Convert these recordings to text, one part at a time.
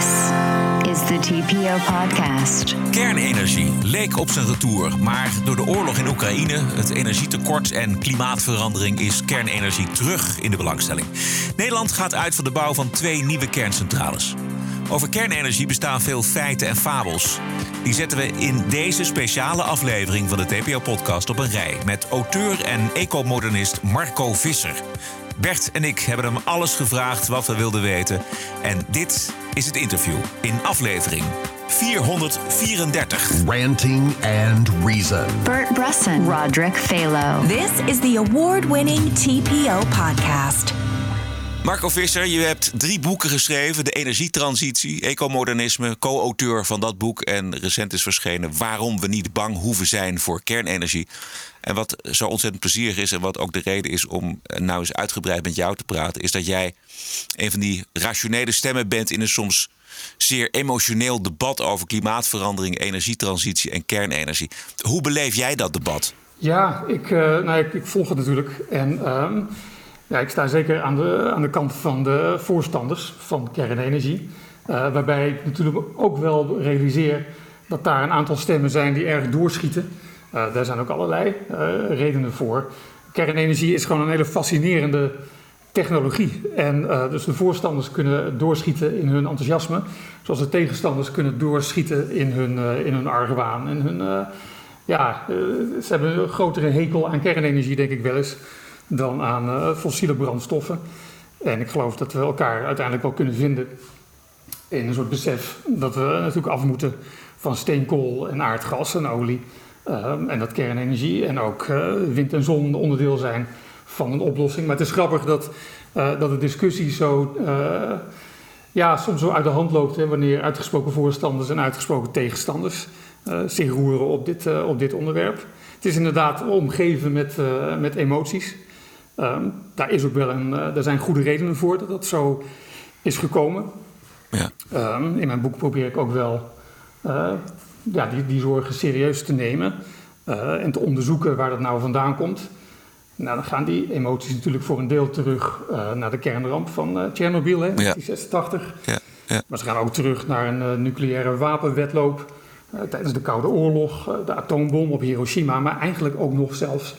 This is the TPO podcast. Kernenergie leek op zijn retour, maar door de oorlog in Oekraïne, het energietekort en klimaatverandering is kernenergie terug in de belangstelling. Nederland gaat uit van de bouw van twee nieuwe kerncentrales. Over kernenergie bestaan veel feiten en fabels. Die zetten we in deze speciale aflevering van de TPO-podcast op een rij met auteur en ecomodernist Marco Visser. Bert en ik hebben hem alles gevraagd wat we wilden weten. En dit is het interview in aflevering 434. Ranting and Reason. Bert Bresson, Roderick Phalo. This is the award winning TPO podcast. Marco Visser, je hebt drie boeken geschreven. De energietransitie, ecomodernisme, co-auteur van dat boek. En recent is verschenen Waarom we niet bang hoeven zijn voor kernenergie. En wat zo ontzettend plezierig is en wat ook de reden is om nou eens uitgebreid met jou te praten... is dat jij een van die rationele stemmen bent in een soms zeer emotioneel debat over klimaatverandering, energietransitie en kernenergie. Hoe beleef jij dat debat? Ja, ik, uh, nou, ik, volg het natuurlijk. En um, ja, ik sta zeker aan de, aan de kant van de voorstanders van kernenergie. Uh, waarbij ik natuurlijk ook wel realiseer dat daar een aantal stemmen zijn die erg doorschieten. Uh, daar zijn ook allerlei uh, redenen voor. Kernenergie is gewoon een hele fascinerende technologie. En dus de voorstanders kunnen doorschieten in hun enthousiasme. Zoals de tegenstanders kunnen doorschieten in hun, in hun argwaan. En hun, ja, ze hebben een grotere hekel aan kernenergie, denk ik wel eens dan aan uh, fossiele brandstoffen. En ik geloof dat we elkaar uiteindelijk wel kunnen vinden in een soort besef dat we natuurlijk af moeten van steenkool en aardgas en olie. Uh, en dat kernenergie en ook uh, wind en zon onderdeel zijn van een oplossing. Maar het is grappig dat, dat de discussie zo, ja, soms zo uit de hand loopt wanneer uitgesproken voorstanders en uitgesproken tegenstanders zich roeren op dit, op dit onderwerp. Het is inderdaad omgeven met, met emoties. Um, daar, is ook wel een, uh, daar zijn goede redenen voor dat dat zo is gekomen. Ja. Um, in mijn boek probeer ik ook wel uh, ja, die, die zorgen serieus te nemen uh, en te onderzoeken waar dat nou vandaan komt. Nou, dan gaan die emoties natuurlijk voor een deel terug naar de kernramp van Tsjernobyl, in 1986. Ja. Ja. Maar ze gaan ook terug naar een nucleaire wapenwetloop tijdens de Koude Oorlog, de atoombom op Hiroshima, maar eigenlijk ook nog zelfs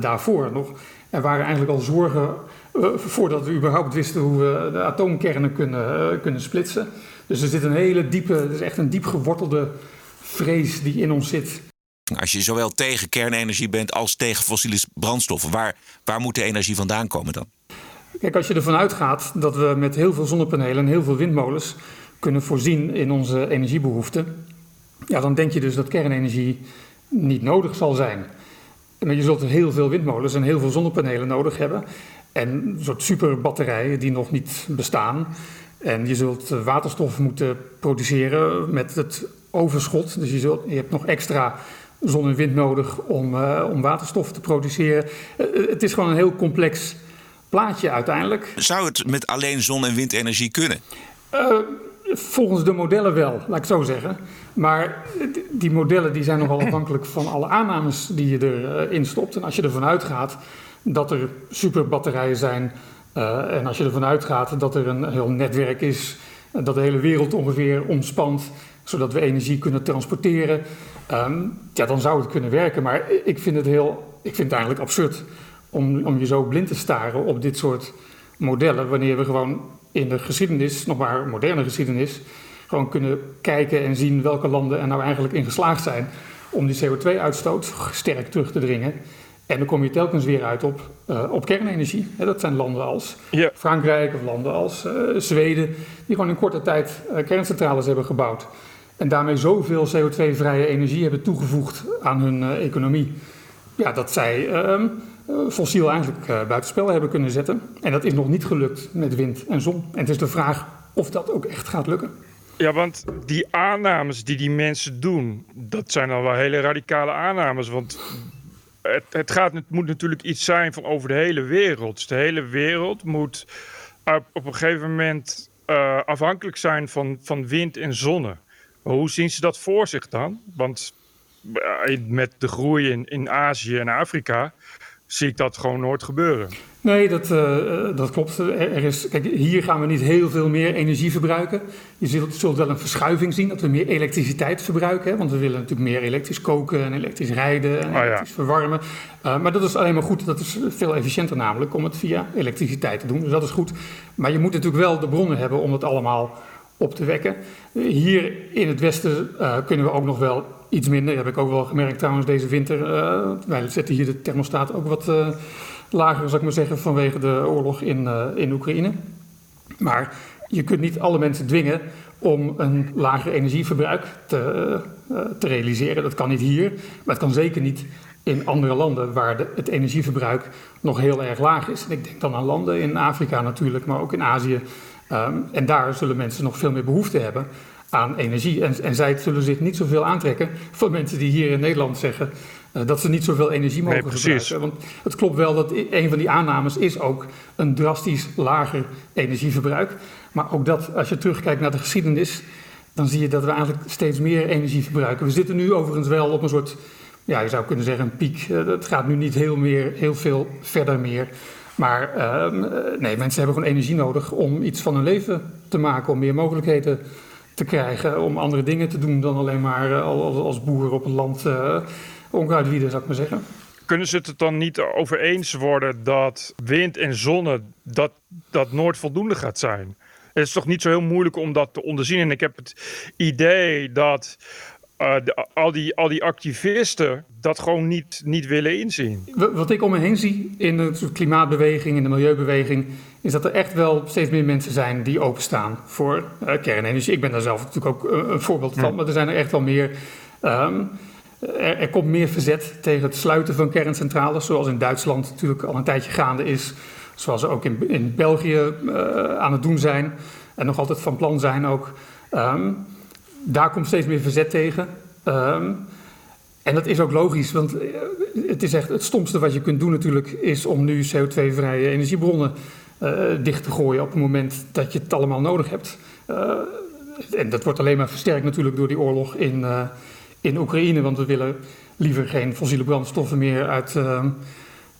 daarvoor nog. Er waren eigenlijk al zorgen uh, voordat we überhaupt wisten hoe we de atoomkernen kunnen, uh, kunnen splitsen. Dus er zit een hele diepe, er is echt een diep gewortelde vrees die in ons zit. Als je zowel tegen kernenergie bent als tegen fossiele brandstoffen, waar, waar moet de energie vandaan komen dan? Kijk, als je ervan uitgaat dat we met heel veel zonnepanelen en heel veel windmolens kunnen voorzien in onze energiebehoeften, ja, dan denk je dus dat kernenergie niet nodig zal zijn. Maar je zult heel veel windmolens en heel veel zonnepanelen nodig hebben. En een soort superbatterijen die nog niet bestaan. En je zult waterstof moeten produceren met het overschot. Dus je, zult, je hebt nog extra zon en wind nodig om, uh, om waterstof te produceren. Uh, het is gewoon een heel complex plaatje uiteindelijk. Zou het met alleen zon- en windenergie kunnen? Uh, volgens de modellen wel, laat ik het zo zeggen. Maar die modellen die zijn nogal afhankelijk van alle aannames die je erin stopt. En als je ervan uitgaat dat er superbatterijen zijn. Uh, en als je ervan uitgaat dat er een heel netwerk is. Dat de hele wereld ongeveer omspant. Zodat we energie kunnen transporteren. Um, ja, dan zou het kunnen werken. Maar ik vind het, heel, ik vind het eigenlijk absurd om, om je zo blind te staren op dit soort modellen. Wanneer we gewoon in de geschiedenis, nog maar moderne geschiedenis, gewoon kunnen kijken en zien welke landen er nou eigenlijk in geslaagd zijn om die CO2-uitstoot sterk terug te dringen. En dan kom je telkens weer uit op, uh, op kernenergie. dat zijn landen als ja. Frankrijk of landen als uh, Zweden, die gewoon in korte tijd uh, kerncentrales hebben gebouwd. En daarmee zoveel CO2-vrije energie hebben toegevoegd aan hun economie. Ja, dat zij ehm, fossiel eigenlijk buitenspel hebben kunnen zetten. En dat is nog niet gelukt met wind en zon. En het is de vraag of dat ook echt gaat lukken. Ja, want die aannames die die mensen doen, dat zijn al wel hele radicale aannames. Want het, het, gaat, het moet natuurlijk iets zijn van over de hele wereld. De hele wereld moet op, op een gegeven moment uh, afhankelijk zijn van, van wind en zonne. Hoe zien ze dat voor zich dan? Want met de groei in, in Azië en Afrika zie ik dat gewoon nooit gebeuren. Nee, dat, uh, dat klopt. Er is, kijk, hier gaan we niet heel veel meer energie verbruiken. Je zult, zult wel een verschuiving zien dat we meer elektriciteit verbruiken. Hè, want we willen natuurlijk meer elektrisch koken en elektrisch rijden en oh, elektrisch verwarmen. Uh, maar dat is alleen maar goed. Dat is veel efficiënter namelijk om het via elektriciteit te doen. Dus dat is goed. Maar je moet natuurlijk wel de bronnen hebben om het allemaal op te wekken. Hier in het westen uh, kunnen we ook nog wel iets minder. Heb ik ook wel gemerkt trouwens deze winter. Uh, wij zetten hier de thermostaat ook wat uh, lager, zou ik maar zeggen, vanwege de oorlog in, in Oekraïne. Maar je kunt niet alle mensen dwingen om een lager energieverbruik te, te realiseren. Dat kan niet hier, maar het kan zeker niet in andere landen waar het energieverbruik nog heel erg laag is. Ik denk dan aan landen in Afrika natuurlijk, maar ook in Azië Um, en daar zullen mensen nog veel meer behoefte hebben aan energie. En, en zij zullen zich niet zoveel aantrekken van mensen die hier in Nederland zeggen uh, dat ze niet zoveel energie mogen nee, gebruiken. Want het klopt wel dat een van die aannames is ook een drastisch lager energieverbruik. Maar ook dat, als je terugkijkt naar de geschiedenis, dan zie je dat we eigenlijk steeds meer energie verbruiken. We zitten nu overigens wel op een soort, ja, je zou kunnen zeggen een piek. Uh, het gaat nu niet heel, meer, heel veel verder meer. Maar ehm, eh, nee, mensen hebben gewoon energie nodig om iets van hun leven te maken, om meer mogelijkheden te krijgen, om andere dingen te doen dan alleen maar uh, als, als, boer op het land uh, onkruid wieden, zou ik maar zeggen. Kunnen ze het er dan niet over eens worden dat wind en zonne dat, dat nooit voldoende gaat zijn? Het is toch niet zo heel moeilijk om dat te onderzien. En ik heb het idee dat uh, al, die, al die activisten dat gewoon niet, niet willen inzien. Wat ik om me heen zie in de klimaatbeweging, in de milieubeweging, is dat er echt wel steeds meer mensen zijn die openstaan voor uh, kernenergie. Ik ben daar zelf natuurlijk ook uh, een voorbeeld van, maar er zijn er echt wel meer. Um, er, er, komt meer verzet tegen het sluiten van kerncentrales, zoals in Duitsland natuurlijk al een tijdje gaande is, zoals ze ook in, in België aan het doen zijn en nog altijd van plan zijn ook. Um, daar komt steeds meer verzet tegen. Um, en dat is ook logisch, want eh, het is echt het stomste wat je kunt doen natuurlijk, is om nu CO2-vrije energiebronnen dicht te gooien op het moment dat je het allemaal nodig hebt. Uh, en dat wordt alleen maar versterkt natuurlijk door die oorlog in, uh, in Oekraïne, want we willen liever geen fossiele brandstoffen meer uit,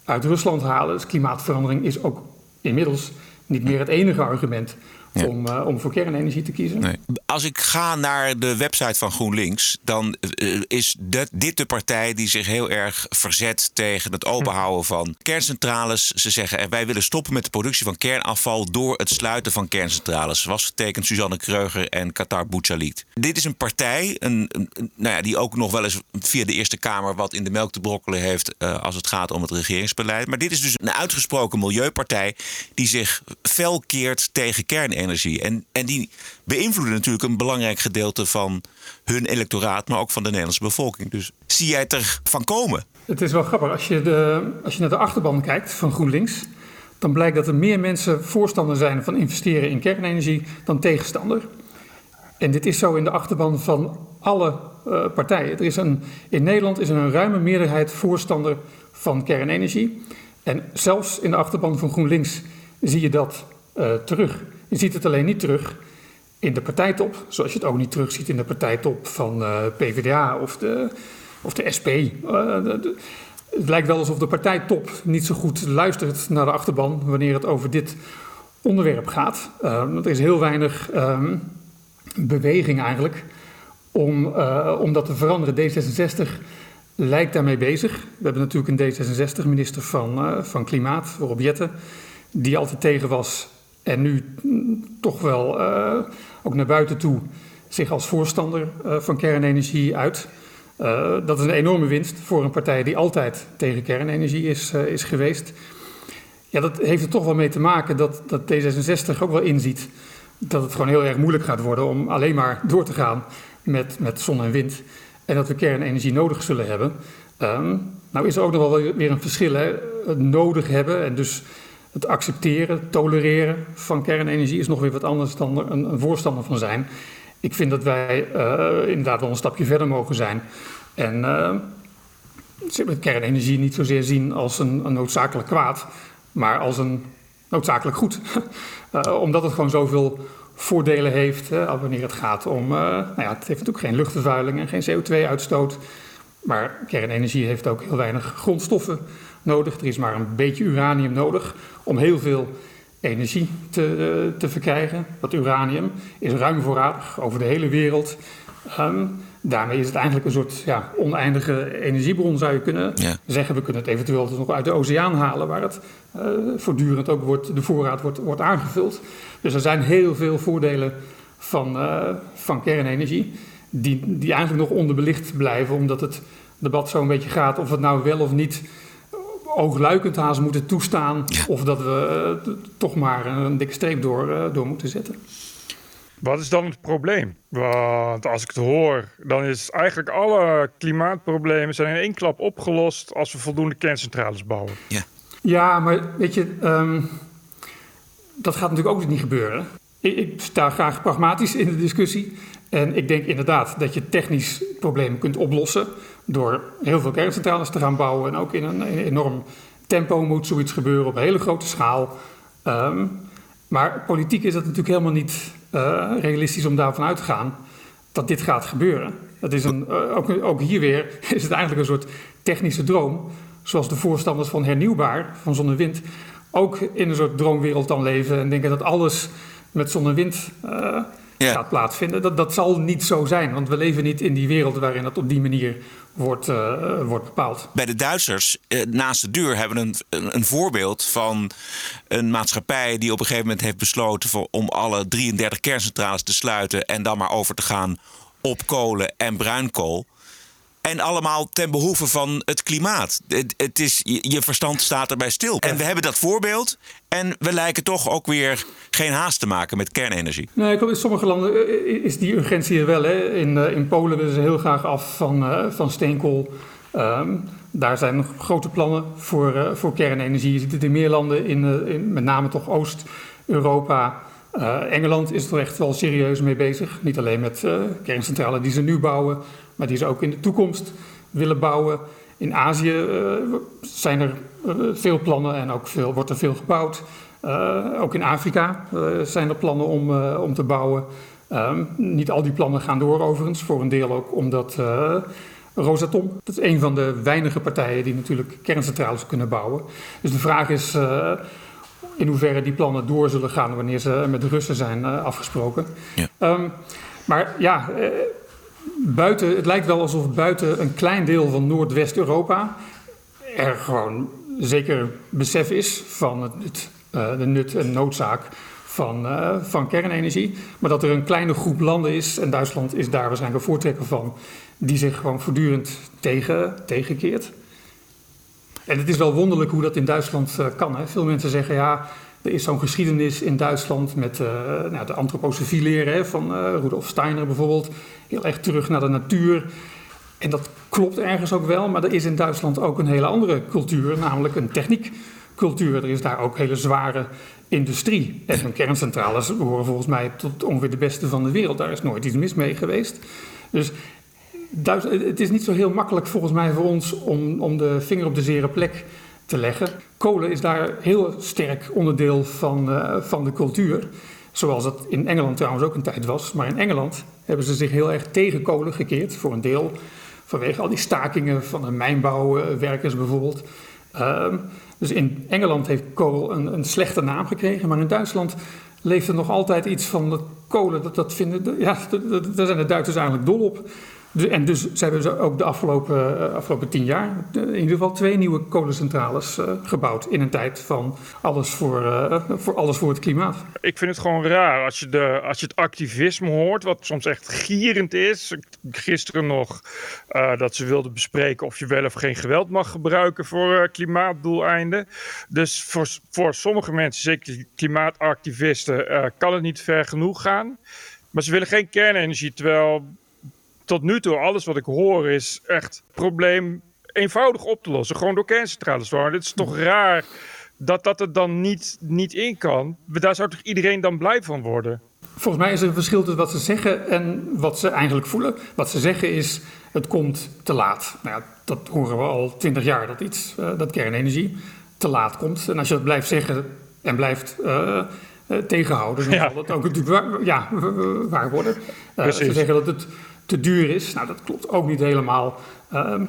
uit Rusland halen. Dus klimaatverandering is ook inmiddels niet meer het enige argument om, uh, om voor kernenergie te kiezen. Nee. Als ik ga naar de website van GroenLinks, dan uh, is dit de partij die zich heel erg verzet tegen het openhouden van kerncentrales. Ze zeggen wij willen stoppen met de productie van kernafval door het sluiten van kerncentrales. Zoals getekend Suzanne Kreuger en Qatar Bouchaliet. Dit is een partij een, nou ja, die ook nog wel eens via de Eerste Kamer wat in de melk te brokkelen heeft uh, als het gaat om het regeringsbeleid. Maar dit is dus een uitgesproken milieupartij die zich fel keert tegen kernenergie energie. En, en die beïnvloeden natuurlijk een belangrijk gedeelte van hun electoraat, maar ook van de Nederlandse bevolking. Dus zie jij het ervan komen? Het is wel grappig. Als je, de, als je naar de achterban kijkt van GroenLinks, dan blijkt dat er meer mensen voorstander zijn van investeren in kernenergie dan tegenstander. En dit is zo in de achterban van alle uh, partijen. Er is een, in Nederland is er een ruime meerderheid voorstander van kernenergie. En zelfs in de achterban van GroenLinks zie je dat uh, terug. Je ziet het alleen niet terug in de partijtop, zoals je het ook niet terugziet in de partijtop van uh, eh, PvdA of de, of de SP. Uh, eh, het lijkt wel alsof de partijtop niet zo goed luistert naar de achterban wanneer het over dit onderwerp gaat. Uh, er is heel weinig um, beweging eigenlijk om, om dat te veranderen. D66 lijkt daarmee bezig. We hebben natuurlijk een D66-minister van, van Klimaat, Rob Jetten, die altijd tegen was en nu toch wel uh, ook naar buiten toe zich als voorstander uh, van kernenergie uit. Uh, dat is een enorme winst voor een partij die altijd tegen kernenergie is, is geweest. Ja, dat heeft er toch wel mee te maken dat, dat D66 ook wel inziet dat het gewoon heel erg moeilijk gaat worden om alleen maar door te gaan met, met zon en wind. En dat we kernenergie nodig zullen hebben. Um, nou is er ook nog wel weer een verschil. Hè? Nodig hebben en dus het accepteren, tolereren van kernenergie is nog weer wat anders dan een, een voorstander van zijn. Ik vind dat wij uh, inderdaad wel een stapje verder mogen zijn. En uh, kernenergie niet zozeer zien als een, noodzakelijk kwaad, maar als een noodzakelijk goed. uh, omdat het gewoon zoveel voordelen heeft wanneer het gaat om. nou ja, het heeft natuurlijk geen luchtvervuiling en geen CO2-uitstoot. Maar kernenergie heeft ook heel weinig grondstoffen nodig. Er is maar een beetje uranium nodig om heel veel energie te, te verkrijgen. Dat uranium is ruim voorradig over de hele wereld. Ehm, daarmee is het eigenlijk een soort ja, oneindige energiebron, zou je kunnen Ja. zeggen. We kunnen het eventueel dus nog uit de oceaan halen, waar het eh, voortdurend ook wordt, de voorraad wordt, wordt aangevuld. Dus er zijn heel veel voordelen van, eh, van kernenergie, die, die eigenlijk nog onderbelicht blijven, omdat het debat zo een beetje gaat of het nou wel of niet oogluikend haast moeten toestaan, of dat we eh, toch maar een dikke streep door, eh, door moeten zetten. Wat is dan het probleem? Want als ik het hoor, dan is eigenlijk alle klimaatproblemen zijn in één klap opgelost als we voldoende kerncentrales bouwen. Ja, maar weet je, ehm, dat gaat natuurlijk ook niet gebeuren. Ik, ik sta graag pragmatisch in de discussie. En ik denk inderdaad dat je technisch problemen kunt oplossen door heel veel kerncentrales te gaan bouwen. En ook in een, enorm tempo moet zoiets gebeuren op hele grote schaal. Ehm, maar politiek is het natuurlijk helemaal niet eh, realistisch om daarvan uit te gaan dat dit gaat gebeuren. Het is een, eh, ook, ook hier weer is het eigenlijk een soort technische droom. Zoals de voorstanders van hernieuwbaar, van zon en wind, ook in een soort droomwereld dan leven. En denken dat alles met zon en wind eh, Ja. gaat plaatsvinden. Dat, dat zal niet zo zijn, want we leven niet in die wereld waarin dat op die manier wordt, eh, wordt bepaald. Bij de Duitsers eh, naast de deur hebben we een, een, een voorbeeld van een maatschappij die op een gegeven moment heeft besloten voor, om alle 33 kerncentrales te sluiten en dan maar over te gaan op kolen en bruinkool. En allemaal ten behoeve van het klimaat. Het, het is, je, verstand staat erbij stil. En we hebben dat voorbeeld. En we lijken toch ook weer geen haast te maken met kernenergie. Nee, ik in sommige landen eh, is die urgentie er wel. Hè. In, eh, in Polen willen ze heel graag af van, eh, van steenkool. Ehm, daar zijn nog grote plannen voor, eh, voor kernenergie. Je ziet het in meer landen, in, eh, in met name toch Oost-Europa. Eh, Engeland is er echt wel serieus mee bezig. Niet alleen met eh kerncentrales die ze nu bouwen, maar die ze ook in de toekomst willen bouwen. In Azië eh, zijn er eh, veel plannen en ook veel, wordt er veel gebouwd. Eh, ook in Afrika zijn er plannen om, om te bouwen. Ehm, niet al die plannen gaan door overigens, voor een deel ook omdat Rosatom, dat is een van de weinige partijen die natuurlijk kerncentrales kunnen bouwen. Dus de vraag is in hoeverre die plannen door zullen gaan wanneer ze met de Russen zijn afgesproken. Ja. Ehm, maar ja, buiten, het lijkt wel alsof buiten een klein deel van Noordwest-Europa er gewoon zeker besef is van het, eh, de nut en noodzaak van, eh, van kernenergie. Maar dat er een kleine groep landen is, en Duitsland is daar waarschijnlijk een voortrekker van, die zich gewoon voortdurend tegen, tegenkeert. En het is wel wonderlijk hoe dat in Duitsland eh, kan. Hè? Veel mensen zeggen ja, er is zo'n geschiedenis in Duitsland met eh, nou, de antroposofie leren van eh, Rudolf Steiner bijvoorbeeld. Heel erg terug naar de natuur. En dat klopt ergens ook wel, maar er is in Duitsland ook een hele andere cultuur, namelijk een techniekcultuur. Er is daar ook hele zware industrie. En kerncentrales behoren volgens mij tot ongeveer de beste van de wereld. Daar is nooit iets mis mee geweest. Dus Duits- het is niet zo heel makkelijk volgens mij voor ons om, om de vinger op de zere plek te leggen. Kolen is daar heel sterk onderdeel van, eh, van de cultuur. Zoals het in Engeland trouwens ook een tijd was. Maar in Engeland hebben ze zich heel erg tegen kolen gekeerd. Voor een deel vanwege al die stakingen van de mijnbouwwerkers bijvoorbeeld. Ehm, dus in Engeland heeft kool een, een slechte naam gekregen. Maar in Duitsland leeft er nog altijd iets van dat kolen. Dat, dat vinden, de- ja, dat- dat- daar zijn de Duitsers eigenlijk dol op. Dus- En dus ze hebben ze ook de afgelopen, eh, afgelopen tien jaar eh, in ieder geval twee nieuwe kolencentrales eh, gebouwd. In een tijd van alles voor, voor, alles voor het klimaat. Ik vind het gewoon raar als je, de, als je het activisme hoort, wat soms echt gierend is. Gisteren nog dat ze wilden bespreken of je wel of geen geweld mag gebruiken voor klimaatdoeleinden. Dus voor, voor sommige mensen, zeker klimaatactivisten, kan het niet ver genoeg gaan. Maar ze willen geen kernenergie, terwijl tot nu toe alles wat ik hoor is echt probleem eenvoudig op te lossen. Gewoon door kerncentrales te Het is toch raar dat dat er dan niet, niet in kan. Daar zou toch iedereen dan blij van worden? Volgens mij is er een verschil tussen wat ze zeggen en wat ze eigenlijk voelen. Wat ze zeggen is, het komt te laat. Nou ja, dat horen we al twintig jaar, dat iets, eh, dat kernenergie te laat komt. En als je dat blijft zeggen en blijft eh, eh, tegenhouden, dan Ja. zal dat ook natuurlijk waar, ja, waar worden. Ze zeggen dat het te duur is. Nou, dat klopt ook niet helemaal. Ehm,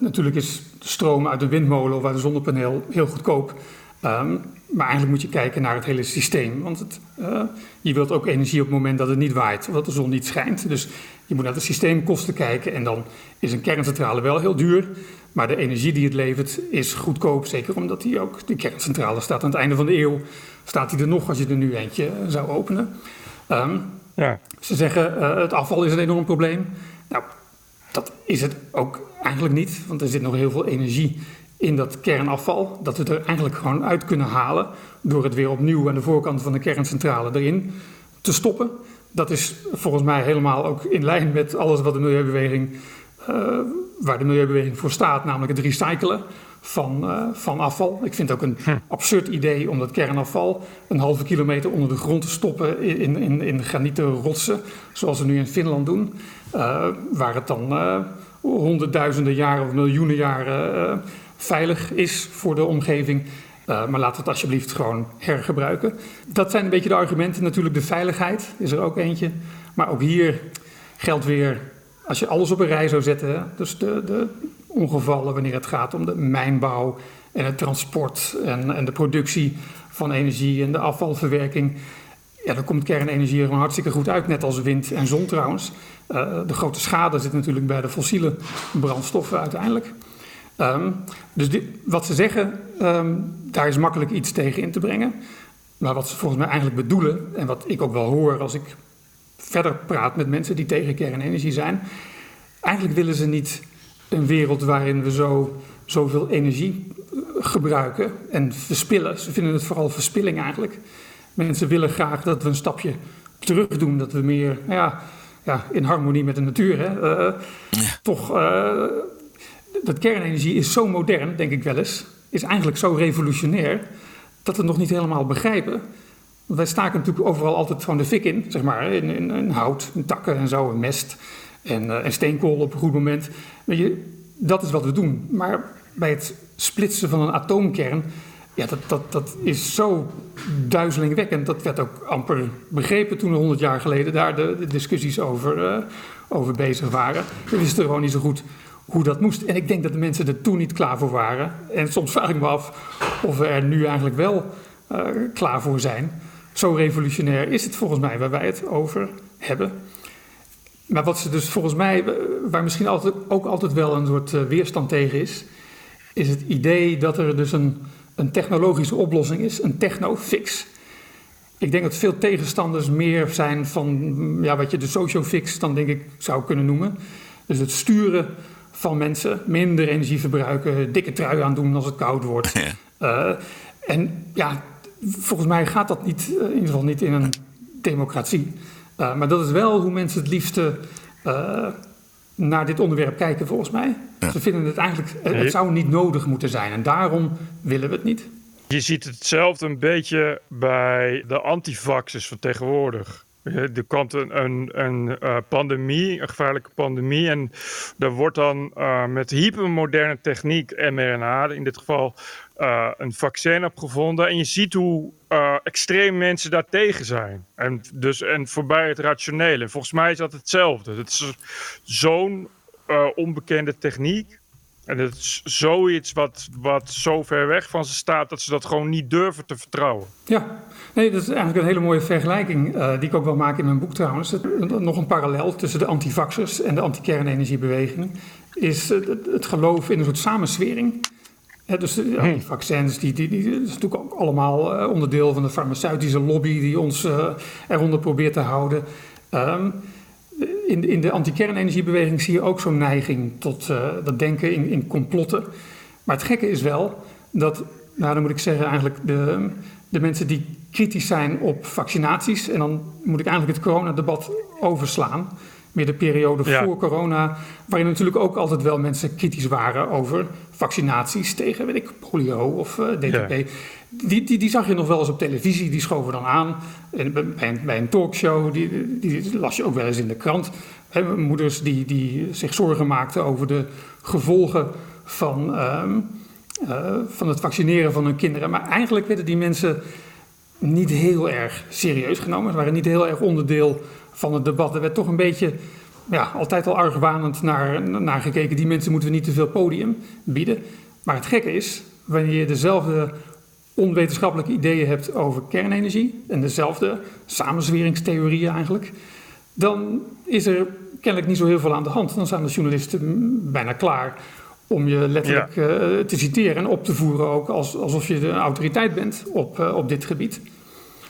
natuurlijk is stroom uit de windmolen of uit een zonnepaneel heel goedkoop. Ehm, maar eigenlijk moet je kijken naar het hele systeem. Want het, uh, je wilt ook energie op het moment dat het niet waait, of dat de zon niet schijnt. Dus je moet naar de systeemkosten kijken. En dan is een kerncentrale wel heel duur. Maar de energie die het levert is goedkoop. Zeker omdat die ook, de kerncentrale staat aan het einde van de eeuw. Staat die er nog als je er nu eentje zou openen. Um, Ze zeggen uh, het afval is een enorm probleem. Nou, dat is het ook eigenlijk niet. Want er zit nog heel veel energie in dat kernafval. Dat we er eigenlijk gewoon uit kunnen halen door het weer opnieuw aan de voorkant van de kerncentrale erin te stoppen. Dat is volgens mij helemaal ook in lijn met alles wat de milieubeweging, uh, waar de milieubeweging voor staat, namelijk het recyclen van, uh, van afval. Ik vind het ook een hm. absurd idee om dat kernafval een halve kilometer onder de grond te stoppen in, in, in granieten rotsen, zoals we nu in Finland doen, uh, waar het dan honderdduizenden jaren of miljoenen jaren veilig is voor de omgeving. Uh, maar laten we het alsjeblieft gewoon hergebruiken. Dat zijn een beetje de argumenten. Natuurlijk de veiligheid is er ook eentje. Maar ook hier geldt weer, als je alles op een rij zou zetten, dus de, de ongevallen wanneer het gaat om de mijnbouw en het transport en, en de productie van energie en de afvalverwerking. Ja, dan komt kernenergie er gewoon hartstikke goed uit, net als wind en zon trouwens. Uh, de grote schade zit natuurlijk bij de fossiele brandstoffen uiteindelijk. Um, dus wat ze zeggen, um, daar is makkelijk iets tegen in te brengen. Maar wat ze volgens mij eigenlijk bedoelen, en wat ik ook wel hoor als ik verder praat met mensen die tegen kernenergie zijn, eigenlijk willen ze niet een wereld waarin we zo, zoveel energie eh, gebruiken en verspillen. Ze vinden het vooral verspilling eigenlijk. Mensen willen graag dat we een stapje terug doen, dat we meer ja, ja, in harmonie met de natuur, hè, uh, ja. toch uh, dat kernenergie is zo modern, denk ik wel eens, is eigenlijk zo revolutionair, dat we het nog niet helemaal begrijpen. Want wij staken natuurlijk overal altijd gewoon de fik in, zeg maar, in, in, in hout, in takken en zo, en mest en, uh, en steenkool op een goed moment. Je, dat is wat we doen. Maar bij het splitsen van een atoomkern, ja, dat, dat, dat is zo duizelingwekkend. Dat werd ook amper begrepen toen 100 jaar geleden daar de, discussies over, uh, over bezig waren. We wisten gewoon niet zo goed hoe dat moest. En ik denk dat de mensen er toen niet klaar voor waren. En soms vraag ik me af of we er nu eigenlijk wel uh, klaar voor zijn. Zo revolutionair is het volgens mij waar wij het over hebben. Maar wat ze dus volgens mij, waar misschien altijd, ook altijd wel een soort uh, weerstand tegen is, is het idee dat er dus een, een technologische oplossing is, een techno-fix. Ik denk dat veel tegenstanders meer zijn van ja, wat je de socio-fix dan denk ik zou kunnen noemen. Dus het sturen van mensen. Minder energie verbruiken, dikke trui aandoen als het koud wordt. Ja. Uh, en ja, volgens mij gaat dat niet, in ieder geval niet in een democratie. Uh, maar dat is wel hoe mensen het liefste naar dit onderwerp kijken, volgens mij. Ja. Ze vinden het eigenlijk, het zou niet nodig moeten zijn. En daarom willen we het niet. Je ziet hetzelfde een beetje bij de antivaxers van tegenwoordig. Er komt een, een, een uh, pandemie, een gevaarlijke pandemie. En er wordt dan uh, met hypermoderne techniek, mRNA in dit geval, uh, een vaccin opgevonden. En je ziet hoe extreem mensen daar tegen zijn. En, dus, en voorbij het rationele. En volgens mij is dat hetzelfde. Het is zo'n onbekende techniek. En het is zoiets wat, wat zo ver weg van ze staat dat ze dat gewoon niet durven te vertrouwen. Ja, nee, dat is eigenlijk een hele mooie vergelijking die ik ook wel maak in mijn boek trouwens. Nog een parallel tussen de antivaxers en de anti-kernenergiebeweging is het, het, geloof in een soort samenswering. Dus de hm. antivaccins, die, die, die, die, is natuurlijk ook allemaal uh, onderdeel van de farmaceutische lobby die ons uh, eronder probeert te houden. Um, in, in de anti-kernenergiebeweging zie je ook zo'n neiging tot uh, dat denken in, in complotten. Maar het gekke is wel dat, nou dan moet ik zeggen eigenlijk de, de mensen die kritisch zijn op vaccinaties, en dan moet ik eigenlijk het coronadebat overslaan, meer de periode ja. voor corona, waarin natuurlijk ook altijd wel mensen kritisch waren over vaccinaties tegen, weet ik, polio of uh, DTP. Ja. Die, die, die, zag je nog wel eens op televisie, die schoven dan aan. En bij, een, bij een talkshow, die, die, las je ook wel eens in de krant. He, moeders die, die zich zorgen maakten over de gevolgen van, um, uh, van het vaccineren van hun kinderen. Maar eigenlijk werden die mensen niet heel erg serieus genomen. Ze waren niet heel erg onderdeel van het debat. Er werd toch een beetje ja, altijd al argwanend naar, naar gekeken. Die mensen moeten we niet te veel podium bieden. Maar het gekke is, wanneer je dezelfde onwetenschappelijke ideeën hebt over kernenergie en dezelfde samenzweringstheorieën eigenlijk, dan is er kennelijk niet zo heel veel aan de hand. Dan zijn de journalisten bijna klaar om je letterlijk ja. uh, te citeren en op te voeren ook als, alsof je de autoriteit bent op, uh, op dit gebied.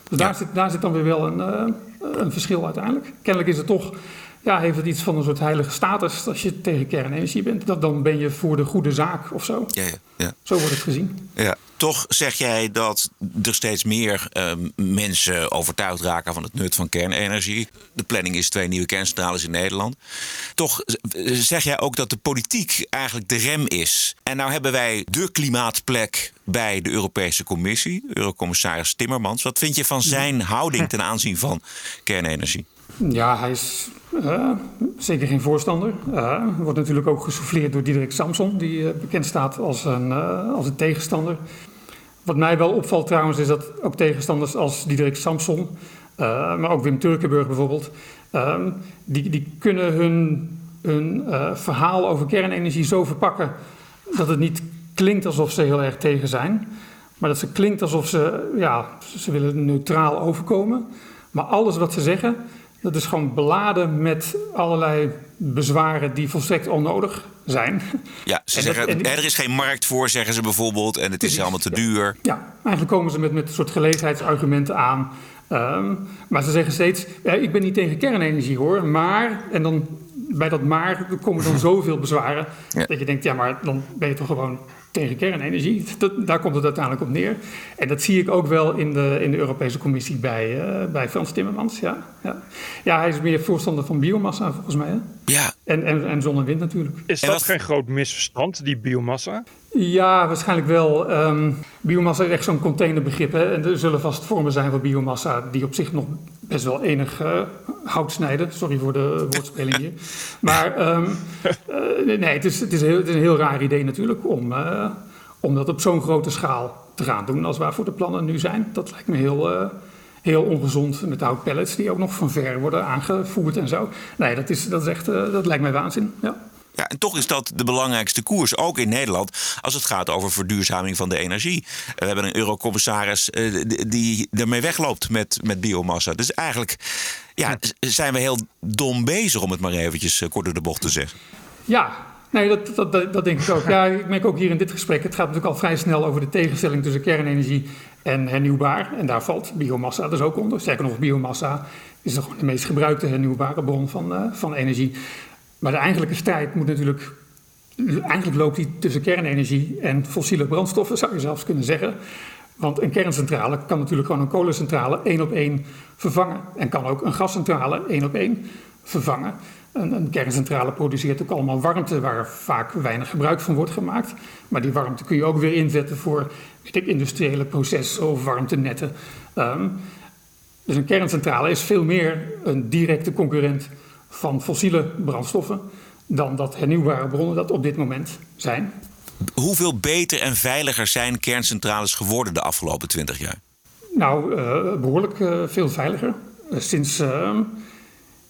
Dus ja. daar, zit, daar zit dan weer wel een, uh, een verschil uiteindelijk. Kennelijk is het toch, ja, heeft het iets van een soort heilige status als je tegen kernenergie bent. Dat dan ben je voor de goede zaak of zo. Ja, ja, Zo wordt het gezien. Ja. Toch zeg jij dat er steeds meer uh, mensen overtuigd raken van het nut van kernenergie. De planning is twee nieuwe kerncentrales in Nederland. Toch zeg jij ook dat de politiek eigenlijk de rem is. En nou hebben wij de klimaatplek bij de Europese Commissie, Eurocommissaris Timmermans. Wat vind je van zijn houding ten aanzien van kernenergie? Ja, hij is uh, zeker geen voorstander. Uh, wordt natuurlijk ook gesouffleerd door Diederik Samson, die uh, bekend staat als een, als een tegenstander. Wat mij wel opvalt trouwens is dat ook tegenstanders als Diederik Samson, maar ook Wim Turkenburg bijvoorbeeld, die, die kunnen hun, hun verhaal over kernenergie zo verpakken dat het niet klinkt alsof ze heel erg tegen zijn, maar dat ze klinkt alsof ze, ja, ze willen neutraal overkomen. Maar alles wat ze zeggen, dat is gewoon beladen met allerlei bezwaren die volstrekt onnodig zijn. Ja, ze zeggen dat, er is geen markt voor, zeggen ze bijvoorbeeld, en het is precies, allemaal te duur. Ja, eigenlijk komen ze met, met een soort gelegenheidsargumenten aan. Um, maar ze zeggen steeds, ja, ik ben niet tegen kernenergie hoor, maar... En dan bij dat maar komen dan zoveel bezwaren... Ja. dat je denkt, ja, maar dan ben je toch gewoon tegen kernenergie. Dat, daar komt het uiteindelijk op neer. En dat zie ik ook wel in de, in de Europese Commissie bij, uh, bij Frans Timmermans. Ja, ja. ja, hij is meer voorstander van biomassa volgens mij. Hè? Ja. En, en, en zon en wind natuurlijk. Is dat, geen groot misverstand, die biomassa? Ja, waarschijnlijk wel. Um, biomassa is echt zo'n containerbegrip. Hè? En er zullen vast vormen zijn van biomassa die op zich nog best wel enig uh, hout snijden. Sorry voor de woordspeling hier. Maar um, uh, nee, het is, het, is heel, het is een heel raar idee natuurlijk om, uh, om dat op zo'n grote schaal te gaan doen als waarvoor de plannen nu zijn. Dat lijkt me heel, heel ongezond met houtpellets die ook nog van ver worden aangevoerd en zo. Nee, dat, is, dat, is echt, dat lijkt mij waanzin. Ja. Ja, en toch is dat de belangrijkste koers, ook in Nederland, als het gaat over verduurzaming van de energie. We hebben een eurocommissaris uh, die ermee wegloopt met, met biomassa. Dus eigenlijk ja, zijn we heel dom bezig, om het maar eventjes kort door de bocht te zeggen. Ja, Nee, dat, dat, dat, dat, denk ik ook. Ja, ik merk ook hier in dit gesprek, het gaat natuurlijk al vrij snel over de tegenstelling tussen kernenergie en hernieuwbaar. En daar valt biomassa dus ook onder. Sterker nog, biomassa is de meest gebruikte hernieuwbare bron van, uh, van energie. Maar de eigenlijke strijd moet natuurlijk. Eigenlijk loopt die tussen kernenergie en fossiele brandstoffen, zou je zelfs kunnen zeggen. Want een kerncentrale kan natuurlijk gewoon een kolencentrale één op één vervangen. En kan ook een gascentrale één op één vervangen. Een, een, kerncentrale produceert ook allemaal warmte waar vaak weinig gebruik van wordt gemaakt. Maar die warmte kun je ook weer inzetten voor weet ik, industriële processen of warmtenetten. Um, dus een kerncentrale is veel meer een directe concurrent van fossiele brandstoffen dan dat hernieuwbare bronnen dat op dit moment zijn. Hoeveel beter en veiliger zijn kerncentrales geworden de afgelopen 20 jaar? Nou, uh, behoorlijk uh, veel veiliger. Uh, sinds,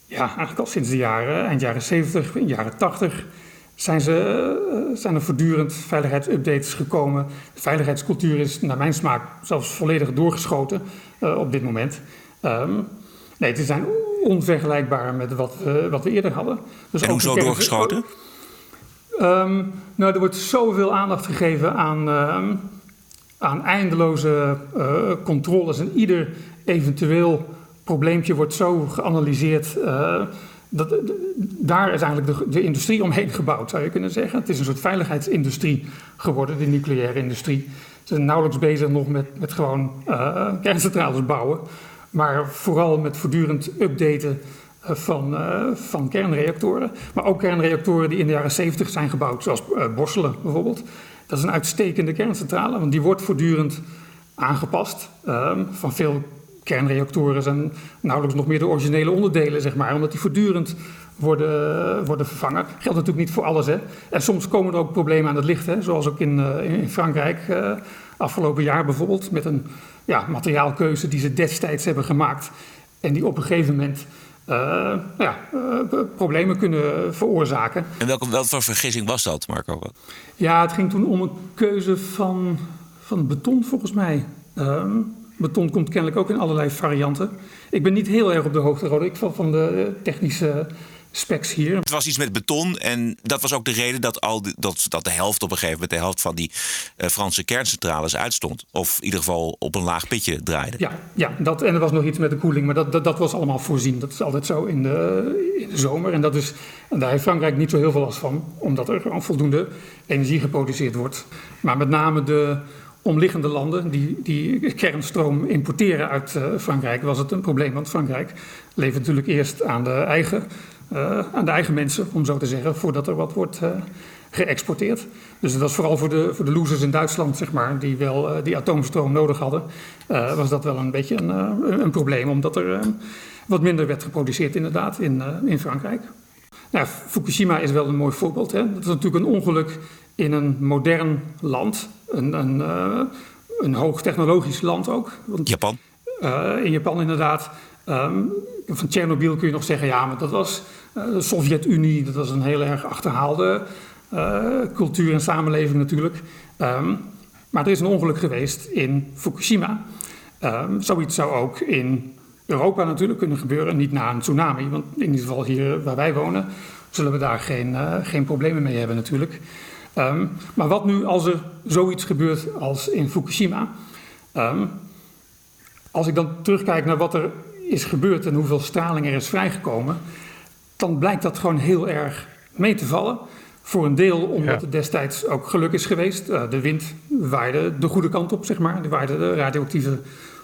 ja, eigenlijk al sinds de jaren, eind jaren 70, jaren 80 zijn, ze, zijn er voortdurend veiligheidsupdates gekomen. De veiligheidscultuur is naar mijn smaak zelfs volledig doorgeschoten op dit moment. Um, nee, het zijn onvergelijkbaar met wat we, wat we eerder hadden. Dus en hoezo doorgeschoten? Um, nou, er wordt zoveel aandacht gegeven aan, uh, aan eindeloze uh, controles. En ieder eventueel probleempje wordt zo geanalyseerd. Uh, dat, daar is eigenlijk de, de, industrie omheen gebouwd, zou je kunnen zeggen. Het is een soort veiligheidsindustrie geworden, de nucleaire industrie. Ze zijn nauwelijks bezig nog met, met gewoon uh, kerncentrales bouwen. Maar vooral met voortdurend updaten uh, van, van kernreactoren. Maar ook kernreactoren die in de jaren 70 zijn gebouwd, zoals uh, Borselen bijvoorbeeld. Dat is een uitstekende kerncentrale, want die wordt voortdurend aangepast. Ehm, van veel kernreactoren zijn nauwelijks nog meer de originele onderdelen, zeg maar, omdat die voortdurend worden, worden vervangen. Geldt natuurlijk niet voor alles. Hè. En soms komen er ook problemen aan het licht, hè, zoals ook in, in Frankrijk afgelopen jaar bijvoorbeeld, met een ja, materiaalkeuze die ze destijds hebben gemaakt. En die op een gegeven moment nou ja, problemen kunnen veroorzaken. En welke, welke vergissing was dat, Marco? Ja, het ging toen om een keuze van, van beton volgens mij. Ehm, beton komt kennelijk ook in allerlei varianten. Ik ben niet heel erg op de hoogte, Rode. Ik val van de technische specs hier. Het was iets met beton en dat was ook de reden dat, al dat, dat de helft op een gegeven moment, de helft van die uh, Franse kerncentrales uitstond. Of in ieder geval op een laag pitje draaide. Ja, ja dat, en er was nog iets met de koeling, maar dat, dat, dat was allemaal voorzien. Dat is altijd zo in de, in de zomer. En, dat is, en daar heeft Frankrijk niet zo heel veel last van, omdat er gewoon voldoende energie geproduceerd wordt. Maar met name de omliggende landen die, die kernstroom importeren uit uh, Frankrijk, was het een probleem. Want Frankrijk levert natuurlijk eerst aan de eigen uh, aan de eigen mensen, om zo te zeggen, voordat er wat wordt uh, geëxporteerd. Dus dat was vooral voor de, voor de losers in Duitsland, zeg maar, die wel die atoomstroom nodig hadden, was dat wel een beetje een, een probleem, omdat er wat minder werd geproduceerd inderdaad in, in Frankrijk. Nou, Fukushima is wel een mooi voorbeeld. Hè? Dat is natuurlijk een ongeluk in een modern land, een, een, een hoogtechnologisch land ook. Want, Japan? in Japan inderdaad. Um, van Tsjernobyl kun je nog zeggen, ja, maar dat was uh, de Sovjet-Unie, dat was een heel erg achterhaalde uh, cultuur en samenleving natuurlijk. Um, maar er is een ongeluk geweest in Fukushima. Um, zoiets zou ook in Europa natuurlijk kunnen gebeuren, niet na een tsunami, want in ieder geval hier waar wij wonen zullen we daar geen, uh, geen problemen mee hebben natuurlijk. Maar wat nu als er zoiets gebeurt als in Fukushima? als ik dan terugkijk naar wat er is gebeurd en hoeveel straling er is vrijgekomen, dan blijkt dat gewoon heel erg mee te vallen. Voor een deel omdat het destijds ook geluk is geweest. Uh, de wind waaide de goede kant op, zeg maar. Die waaide de radioactieve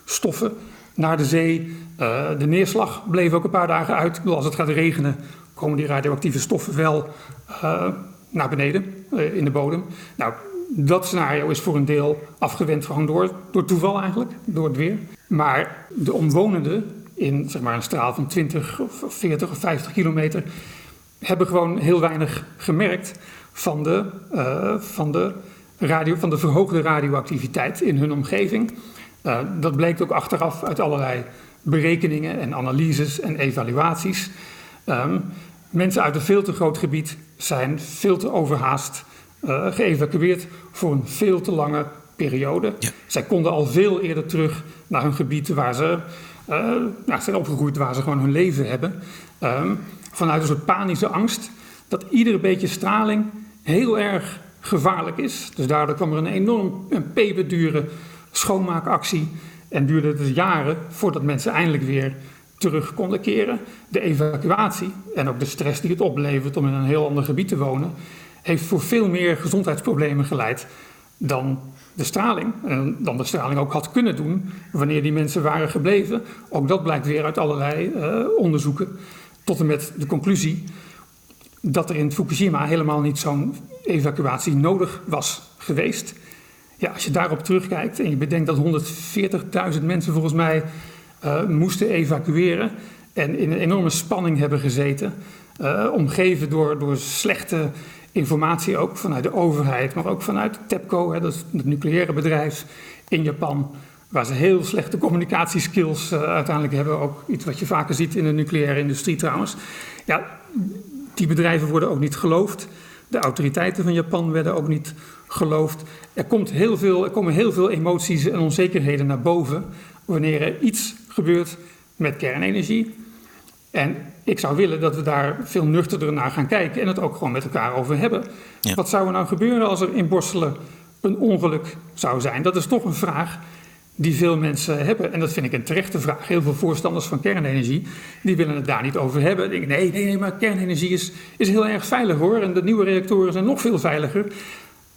stoffen naar de zee. Uh, de neerslag bleef ook een paar dagen uit. Bedoel, als het gaat regenen, komen die radioactieve stoffen wel uh, naar beneden in de bodem. Nou, dat scenario is voor een deel afgewend gewoon door, door toeval eigenlijk, door het weer. Maar de omwonenden in zeg maar, een straal van 20 of 40 of 50 kilometer hebben gewoon heel weinig gemerkt van de, uh, van de, radio, van de verhoogde radioactiviteit in hun omgeving. Uh, dat bleek ook achteraf uit allerlei berekeningen en analyses en evaluaties. Um, mensen uit een veel te groot gebied zijn veel te overhaast uh, geëvacueerd voor een veel te lange periode. Ja. Zij konden al veel eerder terug naar hun gebied waar ze uh, nou, zijn opgegroeid waar ze gewoon hun leven hebben. Um, vanuit een soort panische angst dat iedere beetje straling heel erg gevaarlijk is. Dus daardoor kwam er een enorm een peperdure schoonmaakactie. En duurde het dus jaren voordat mensen eindelijk weer terug konden keren. De evacuatie en ook de stress die het oplevert om in een heel ander gebied te wonen, heeft voor veel meer gezondheidsproblemen geleid dan de straling, dan de straling ook had kunnen doen wanneer die mensen waren gebleven. Ook dat blijkt weer uit allerlei uh, onderzoeken. Tot en met de conclusie dat er in Fukushima helemaal niet zo'n evacuatie nodig was geweest. Ja, als je daarop terugkijkt en je bedenkt dat 140.000 mensen volgens mij uh, moesten evacueren en in een enorme spanning hebben gezeten, uh, omgeven door, door slechte informatie ook vanuit de overheid, maar ook vanuit TEPCO, hè, dat is het nucleaire bedrijf in Japan, waar ze heel slechte communicatieskills uh, uiteindelijk hebben. Ook iets wat je vaker ziet in de nucleaire industrie trouwens. Ja, die bedrijven worden ook niet geloofd. De autoriteiten van Japan werden ook niet geloofd. Er, komt heel veel, er komen heel veel emoties en onzekerheden naar boven wanneer er iets gebeurt met kernenergie. En ik zou willen dat we daar veel nuchterder naar gaan kijken en het ook gewoon met elkaar over hebben. Wat zou er nou gebeuren als er in Borselen een ongeluk zou zijn? Dat is toch een vraag die veel mensen hebben. En dat vind ik een terechte vraag. Heel veel voorstanders van kernenergie, die willen het daar niet over hebben. Die denken, nee, nee, nee, maar kernenergie is, is heel erg veilig hoor. En de nieuwe reactoren zijn nog veel veiliger.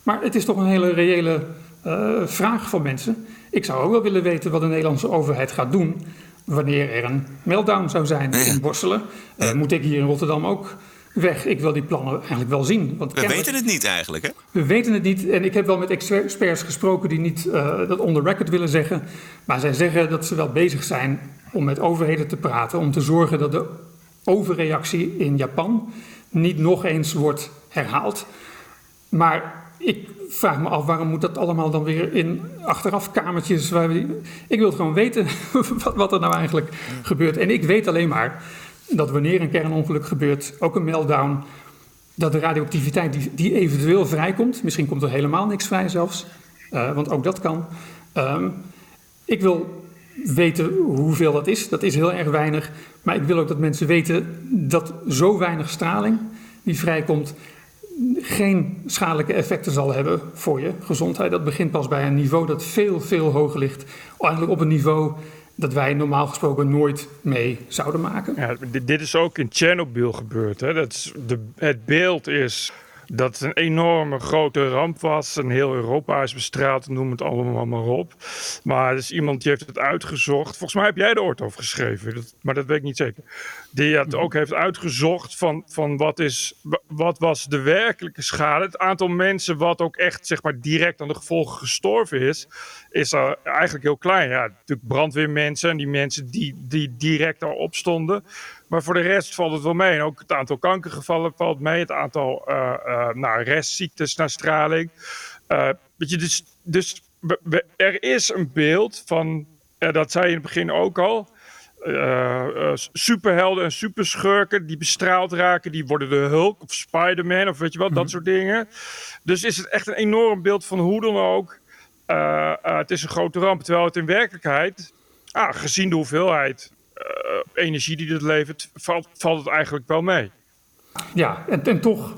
Maar het is toch een hele reële uh, vraag van mensen. Ik zou ook wel willen weten wat de Nederlandse overheid gaat doen wanneer er een meltdown zou zijn in Borselen. Uh, moet ik hier in Rotterdam ook weg? Ik wil die plannen eigenlijk wel zien. Want we weten het niet eigenlijk, hè? We weten het niet. En ik heb wel met experts gesproken die niet uh, dat on the record willen zeggen. Maar zij zeggen dat ze wel bezig zijn om met overheden te praten. Om te zorgen dat de overreactie in Japan niet nog eens wordt herhaald. Maar ik vraag me af waarom moet dat allemaal dan weer in achteraf kamertjes. Waar ik wil gewoon weten wat, er nou eigenlijk gebeurt. En ik weet alleen maar dat wanneer een kernongeluk gebeurt, ook een meltdown, dat de radioactiviteit die, die eventueel vrijkomt, misschien komt er helemaal niks vrij zelfs, uh, want ook dat kan. Um, ik wil weten hoeveel dat is. Dat is heel erg weinig. Maar ik wil ook dat mensen weten dat zo weinig straling die vrijkomt geen schadelijke effecten zal hebben voor je gezondheid. Dat begint pas bij een niveau dat veel, veel hoger ligt. Eigenlijk op een niveau dat wij normaal gesproken nooit mee zouden maken. Ja, dit is ook in Tsjernobyl gebeurd. Hè? Dat is de, het beeld is dat het een enorme grote ramp was. En heel Europa is bestraald, noem het allemaal maar op. Maar er is iemand die heeft het uitgezocht. Volgens mij heb jij er ooit over geschreven, dat, maar dat weet ik niet zeker. Die het ook heeft uitgezocht van, van wat, is, wat was de werkelijke schade. Het aantal mensen wat ook echt zeg maar, direct aan de gevolgen gestorven is, is er eigenlijk heel klein. Ja, natuurlijk brandweermensen en die mensen die, die direct daarop stonden. Maar voor de rest valt het wel mee. En ook het aantal kankergevallen valt mee. Het aantal uh, uh, nou, restziektes na straling. Uh, weet je, dus, dus er is een beeld van, dat zei je in het begin ook al. superhelden en superschurken die bestraald raken, die worden de Hulk of Spider-Man of weet je wat, dat mhm. soort dingen. Dus is het echt een enorm beeld van hoe dan ook. het is een grote ramp. Terwijl het in werkelijkheid, ah, gezien de hoeveelheid energie die het levert, valt, valt het eigenlijk wel mee. Ja, en, en toch,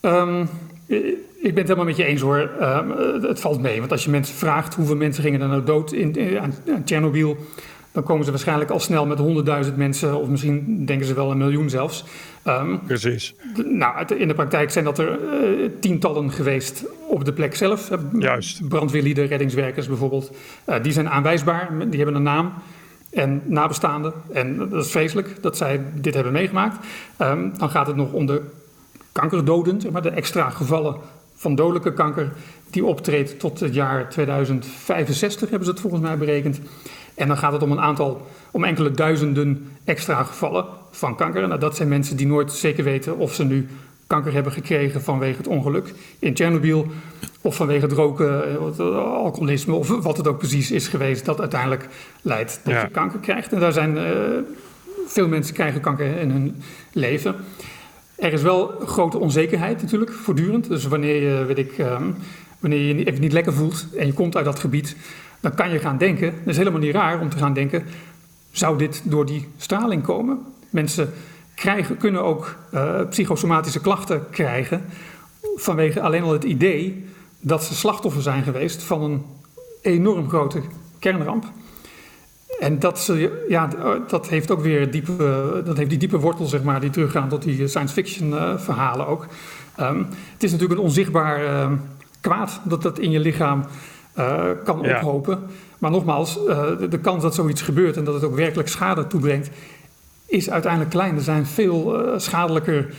um, ik ben het helemaal met je eens hoor. Um, het valt mee, want als je mensen vraagt hoeveel mensen gingen er nou dood in, in aan, aan Tsjernobyl, dan komen ze waarschijnlijk al snel met honderdduizend mensen, of misschien denken ze wel een miljoen zelfs. Um, Precies. Nou, in de praktijk zijn dat er uh, tientallen geweest op de plek zelf. Juist. Brandweerlieden, reddingswerkers bijvoorbeeld. Uh, die zijn aanwijsbaar, die hebben een naam en nabestaanden. En dat is vreselijk dat zij dit hebben meegemaakt. Um, dan gaat het nog om de kankerdoden, zeg maar, de extra gevallen van dodelijke kanker die optreedt tot het jaar 2065, hebben ze het volgens mij berekend. En dan gaat het om een aantal, om enkele duizenden extra gevallen van kanker. Nou, dat zijn mensen die nooit zeker weten of ze nu kanker hebben gekregen vanwege het ongeluk in Tsjernobyl. Of vanwege het roken, eh, alcoholisme of wat het ook precies is geweest dat uiteindelijk leidt dat je kanker krijgt. En daar zijn uh, veel mensen krijgen kanker in hun leven. Er is wel grote onzekerheid natuurlijk, voortdurend. Dus wanneer je, weet ik, um, wanneer je even niet lekker voelt en je komt uit dat gebied, dan kan je gaan denken, dat is helemaal niet raar om te gaan denken, zou dit door die straling komen? Mensen krijgen, kunnen ook uh, psychosomatische klachten krijgen vanwege alleen al het idee dat ze slachtoffer zijn geweest van een enorm grote kernramp. En dat, ze, ja, dat heeft ook weer diepe, dat heeft die diepe wortel, zeg maar, die teruggaan tot die science fiction uh, verhalen ook. Um, het is natuurlijk een onzichtbaar uh, kwaad dat dat in je lichaam uh, kan ja. ophopen. Maar nogmaals, de, de, kans dat zoiets gebeurt en dat het ook werkelijk schade toebrengt, is uiteindelijk klein. Er zijn veel schadelijker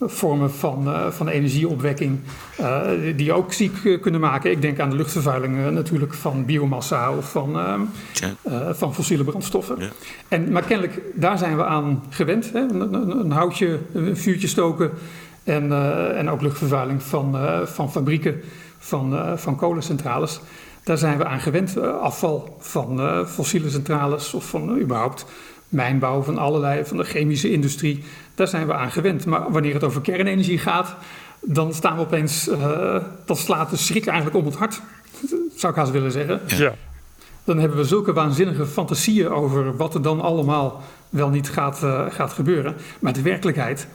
vormen van, uh, van energieopwekking uh, die ook ziek uh, kunnen maken. Ik denk aan de luchtvervuiling natuurlijk van biomassa of van, van fossiele brandstoffen. Ja. En, maar kennelijk, daar zijn we aan gewend. Hè? Een, een, een, houtje, een vuurtje stoken en, en ook luchtvervuiling van, van fabrieken, van, van kolencentrales. Daar zijn we aan gewend. afval van fossiele centrales of van überhaupt mijnbouw, van allerlei, van de chemische industrie. Daar zijn we aan gewend. Maar wanneer het over kernenergie gaat, dan staan we opeens, uh, dan slaat de schrik eigenlijk om het hart, zou ik haast willen zeggen. Ja. Dan hebben we zulke waanzinnige fantasieën over wat er dan allemaal wel niet gaat, uh, gaat gebeuren. Maar de werkelijkheid,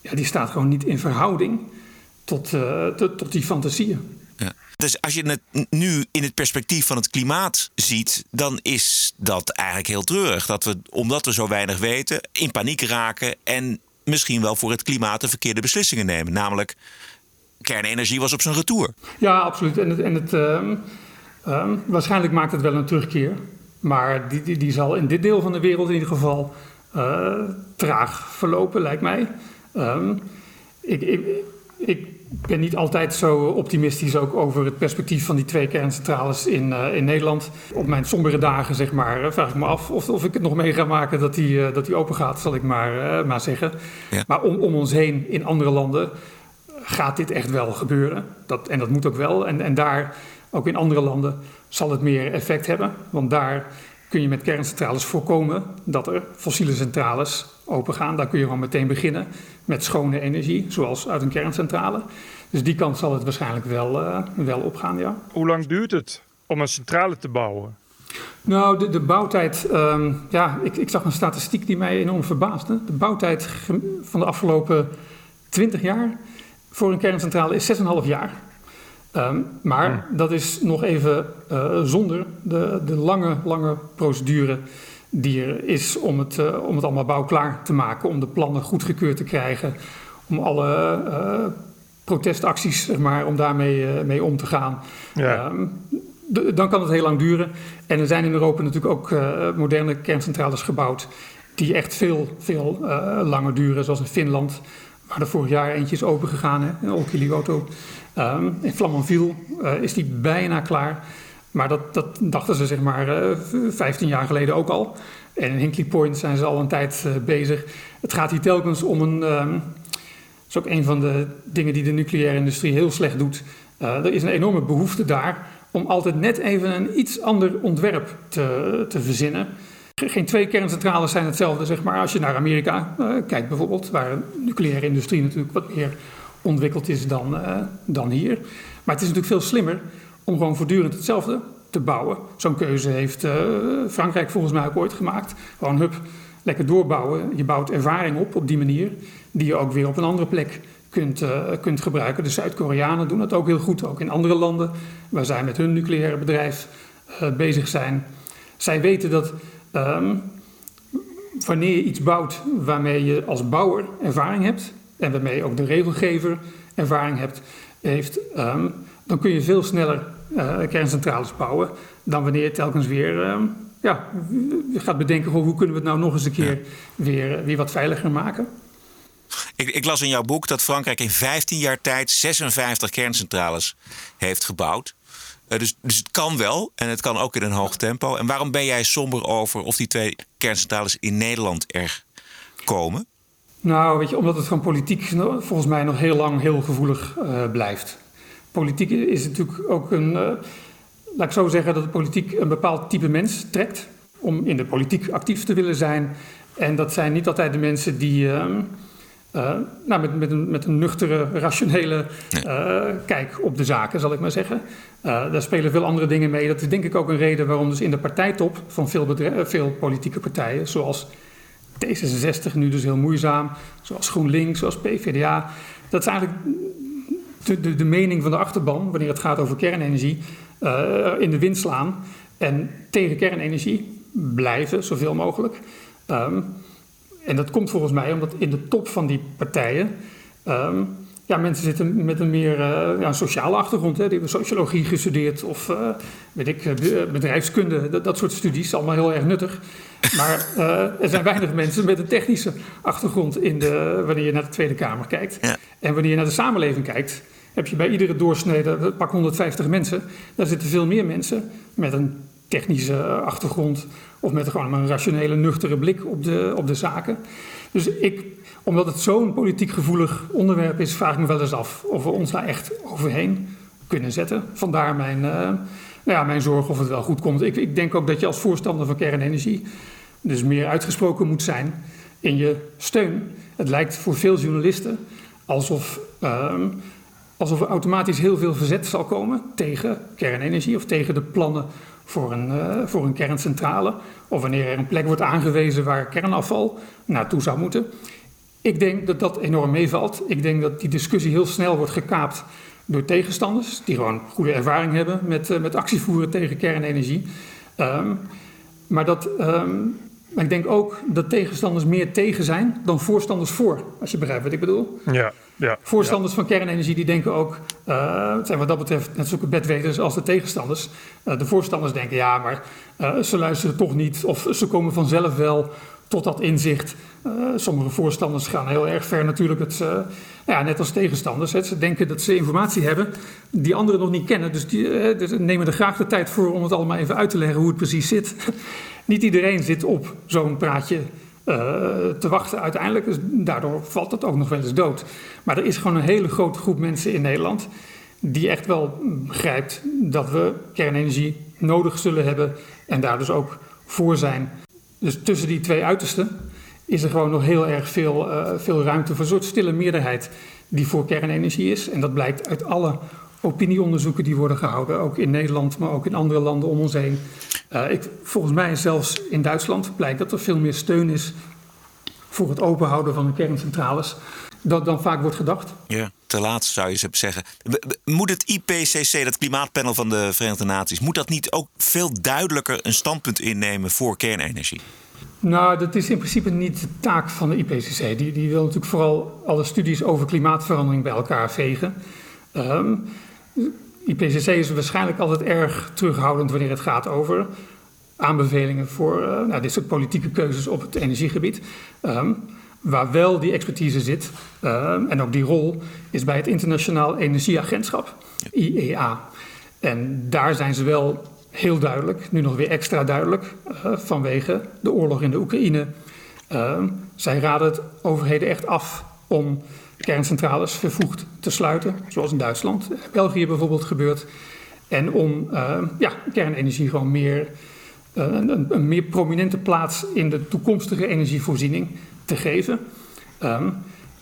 ja, die staat gewoon niet in verhouding tot, uh, tot die fantasieën. Dus als je het nu in het perspectief van het klimaat ziet, dan is dat eigenlijk heel treurig. Dat we, omdat we zo weinig weten, in paniek raken en misschien wel voor het klimaat de verkeerde beslissingen nemen. Namelijk, kernenergie was op zijn retour. Ja, absoluut. En het, en het uh, uh, waarschijnlijk maakt het wel een terugkeer. Maar die, die, die zal in dit deel van de wereld in ieder geval uh, traag verlopen, lijkt mij. Ehm, ik, ik, ik ben niet altijd zo optimistisch ook over het perspectief van die twee kerncentrales in, uh, in Nederland. Op mijn sombere dagen, zeg maar, eh, vraag ik me af of, of ik het nog mee ga maken dat die, uh, dat die open gaat, zal ik maar, uh, maar zeggen. Ja. Maar om, om ons heen in andere landen gaat dit echt wel gebeuren. Dat, en dat moet ook wel. En, en daar, ook in andere landen, zal het meer effect hebben. Want daar kun je met kerncentrales voorkomen dat er fossiele centrales opengaan. Daar kun je gewoon meteen beginnen met schone energie, zoals uit een kerncentrale. Dus die kant zal het waarschijnlijk wel, uh, wel opgaan, ja. Hoe lang duurt het om een centrale te bouwen? Nou, de, de bouwtijd, um, ja, ik, ik, zag een statistiek die mij enorm verbaasde. De bouwtijd van de afgelopen 20 jaar voor een kerncentrale is 6,5 jaar. Um, maar hmm. dat is nog even uh, zonder de, de lange, lange procedure die er is om het, uh, om het allemaal bouwklaar te maken, om de plannen goedgekeurd te krijgen, om alle uh, protestacties, zeg maar, om daarmee mee om te gaan. Ja. Um, dan kan het heel lang duren. En er zijn in Europa natuurlijk ook moderne kerncentrales gebouwd die echt veel, veel langer duren, zoals in Finland, waar er vorig jaar eentje is opengegaan, in Olkiluoto. Um, in Flamanville uh, is die bijna klaar. Maar dat, dat dachten ze zeg maar uh, 15 jaar geleden ook al. En in Hinkley Point zijn ze al een tijd uh, bezig. Het gaat hier telkens om een... Dat is ook een van de dingen die de nucleaire industrie heel slecht doet. Uh, er is een enorme behoefte daar om altijd net even een iets ander ontwerp te, te verzinnen. Geen twee kerncentrales zijn hetzelfde, zeg maar. Als je naar Amerika kijkt bijvoorbeeld, waar de nucleaire industrie natuurlijk wat meer ontwikkeld is dan, dan hier. Maar het is natuurlijk veel slimmer om gewoon voortdurend hetzelfde te bouwen. Zo'n keuze heeft uh, Frankrijk volgens mij ook ooit gemaakt. Gewoon hup, lekker doorbouwen. Je bouwt ervaring op op die manier, die je ook weer op een andere plek kunt, uh, kunt gebruiken. De Zuid-Koreanen doen dat ook heel goed, ook in andere landen waar zij met hun nucleaire bedrijf bezig zijn. Zij weten dat um, wanneer je iets bouwt waarmee je als bouwer ervaring hebt, en waarmee ook de regelgever ervaring hebt, heeft, um, dan kun je veel sneller kerncentrales bouwen dan wanneer je telkens weer um, ja, gaat bedenken hoe kunnen we het nou nog eens een keer weer, weer wat veiliger maken. Ik, ik, las in jouw boek dat Frankrijk in 15 jaar tijd 56 kerncentrales heeft gebouwd. Uh, dus, dus het kan wel en het kan ook in een hoog tempo. En waarom ben jij somber over of die twee kerncentrales in Nederland er komen? Nou, weet je, omdat het gewoon politiek volgens mij nog heel lang heel gevoelig uh, blijft. Politiek is natuurlijk ook een. Uh, laat ik zo zeggen dat de politiek een bepaald type mens trekt. om in de politiek actief te willen zijn. En dat zijn niet altijd de mensen die. Uh, nou, met, met, een, met een nuchtere, rationele kijk op de zaken, zal ik maar zeggen. daar spelen veel andere dingen mee. Dat is denk ik ook een reden waarom dus in de partijtop van veel, veel politieke partijen, zoals D66 nu dus heel moeizaam, zoals GroenLinks, zoals PvdA. Dat is eigenlijk de, de, de mening van de achterban, wanneer het gaat over kernenergie, uh, in de wind slaan. En tegen kernenergie blijven, zoveel mogelijk. Um, en dat komt volgens mij omdat in de top van die partijen. Um, ja, mensen zitten met een meer uh, ja, sociale achtergrond. Hè. Die hebben sociologie gestudeerd of uh, weet ik, bedrijfskunde. Dat, dat soort studies, allemaal heel erg nuttig. Maar uh, er zijn weinig mensen met een technische achtergrond in de, wanneer je naar de Tweede Kamer kijkt. Ja. En wanneer je naar de samenleving kijkt, heb je bij iedere doorsnede, pak 150 mensen, daar zitten veel meer mensen met een technische achtergrond of met gewoon een rationele, nuchtere blik op de, op de zaken. Dus ik, omdat het zo'n politiek gevoelig onderwerp is, vraag ik me wel eens af of we ons daar echt overheen kunnen zetten. Vandaar mijn, uh, nou ja, mijn zorg of het wel goed komt. Ik, ik denk ook dat je als voorstander van kernenergie dus meer uitgesproken moet zijn in je steun. Het lijkt voor veel journalisten alsof, um, alsof er automatisch heel veel verzet zal komen tegen kernenergie of tegen de plannen voor een, uh, voor een kerncentrale. Of wanneer er een plek wordt aangewezen waar kernafval naartoe zou moeten. Ik denk dat dat enorm meevalt. Ik denk dat die discussie heel snel wordt gekaapt door tegenstanders, die gewoon goede ervaring hebben met, uh, met actievoeren tegen kernenergie. Um, maar dat, um, maar ik denk ook dat tegenstanders meer tegen zijn dan voorstanders voor, als je begrijpt wat ik bedoel. Ja, ja, voorstanders van kernenergie die denken ook, uh, het zijn wat dat betreft net zulke bedweters als de tegenstanders. Uh, de voorstanders denken ja, maar uh, ze luisteren toch niet of ze komen vanzelf wel tot dat inzicht. sommige voorstanders gaan heel erg ver natuurlijk, het, nou ja, net als tegenstanders. Hè. Ze denken dat ze informatie hebben die anderen nog niet kennen. Dus die dus nemen er graag de tijd voor om het allemaal even uit te leggen hoe het precies zit. Niet iedereen zit op zo'n praatje uh, te wachten uiteindelijk. Dus daardoor valt het ook nog wel eens dood. Maar er is gewoon een hele grote groep mensen in Nederland die echt wel begrijpt dat we kernenergie nodig zullen hebben en daar dus ook voor zijn. Dus tussen die twee uitersten is er gewoon nog heel erg veel, uh, veel ruimte voor een soort stille meerderheid die voor kernenergie is. En dat blijkt uit alle opinieonderzoeken die worden gehouden, ook in Nederland, maar ook in andere landen om ons heen. Uh, ik, volgens mij zelfs in Duitsland blijkt dat er veel meer steun is voor het openhouden van de kerncentrales dan, dan vaak wordt gedacht. Ja, te laat zou je zeggen. Moet het IPCC, dat klimaatpanel van de Verenigde Naties, moet dat niet ook veel duidelijker een standpunt innemen voor kernenergie? Nou, dat is in principe niet de taak van de IPCC. Die, die wil natuurlijk vooral alle studies over klimaatverandering bij elkaar vegen. Um, IPCC is waarschijnlijk altijd erg terughoudend wanneer het gaat over aanbevelingen voor uh, nou, dit soort politieke keuzes op het energiegebied. Um, waar wel die expertise zit, um, en ook die rol, is bij het Internationaal Energieagentschap, IEA. En daar zijn ze wel heel duidelijk, nu nog weer extra duidelijk, uh, vanwege de oorlog in de Oekraïne. Uh, zij raden het overheden echt af om kerncentrales vervoegd te sluiten, zoals in Duitsland, België bijvoorbeeld gebeurt. En om uh, ja, kernenergie gewoon meer, een, een, meer prominente plaats in de toekomstige energievoorziening te geven. Um,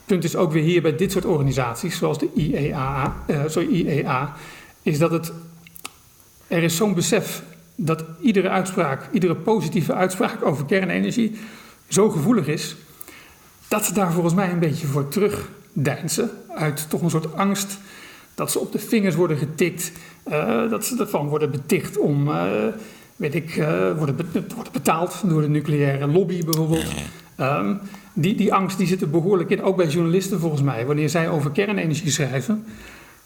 punt is ook weer hier bij dit soort organisaties, zoals de IEA, sorry, IEA is dat het er is zo'n besef dat iedere uitspraak, iedere positieve uitspraak over kernenergie zo gevoelig is, dat ze daar volgens mij een beetje voor terugdeinzen. Uit toch een soort angst dat ze op de vingers worden getikt, uh, dat ze ervan worden beticht om, uh, weet ik, uh, worden, worden betaald door de nucleaire lobby bijvoorbeeld. Um, die, die angst die zit er behoorlijk in, ook bij journalisten volgens mij. Wanneer zij over kernenergie schrijven,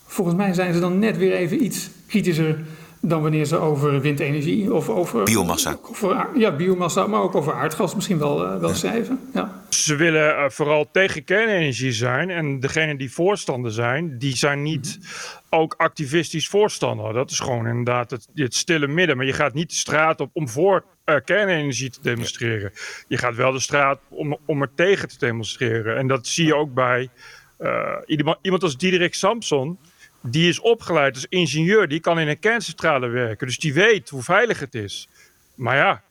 volgens mij zijn ze dan net weer even iets kritischer dan wanneer ze over windenergie of over... Biomassa. Over, ja, biomassa, maar ook over aardgas misschien wel, uh, wel ja. schrijven. Ja. Ze willen uh, vooral tegen kernenergie zijn. En degenen die voorstander zijn, die zijn niet mm-hmm. ook activistisch voorstander. Dat is gewoon inderdaad het, het, stille midden. Maar je gaat niet de straat op om voor uh, kernenergie te demonstreren. Ja. Je gaat wel de straat om, om er tegen te demonstreren. En dat zie je ook bij iemand, iemand als Diederik Samson die is opgeleid als ingenieur, die kan in een kerncentrale werken. Dus die weet hoe veilig het is. Maar ja,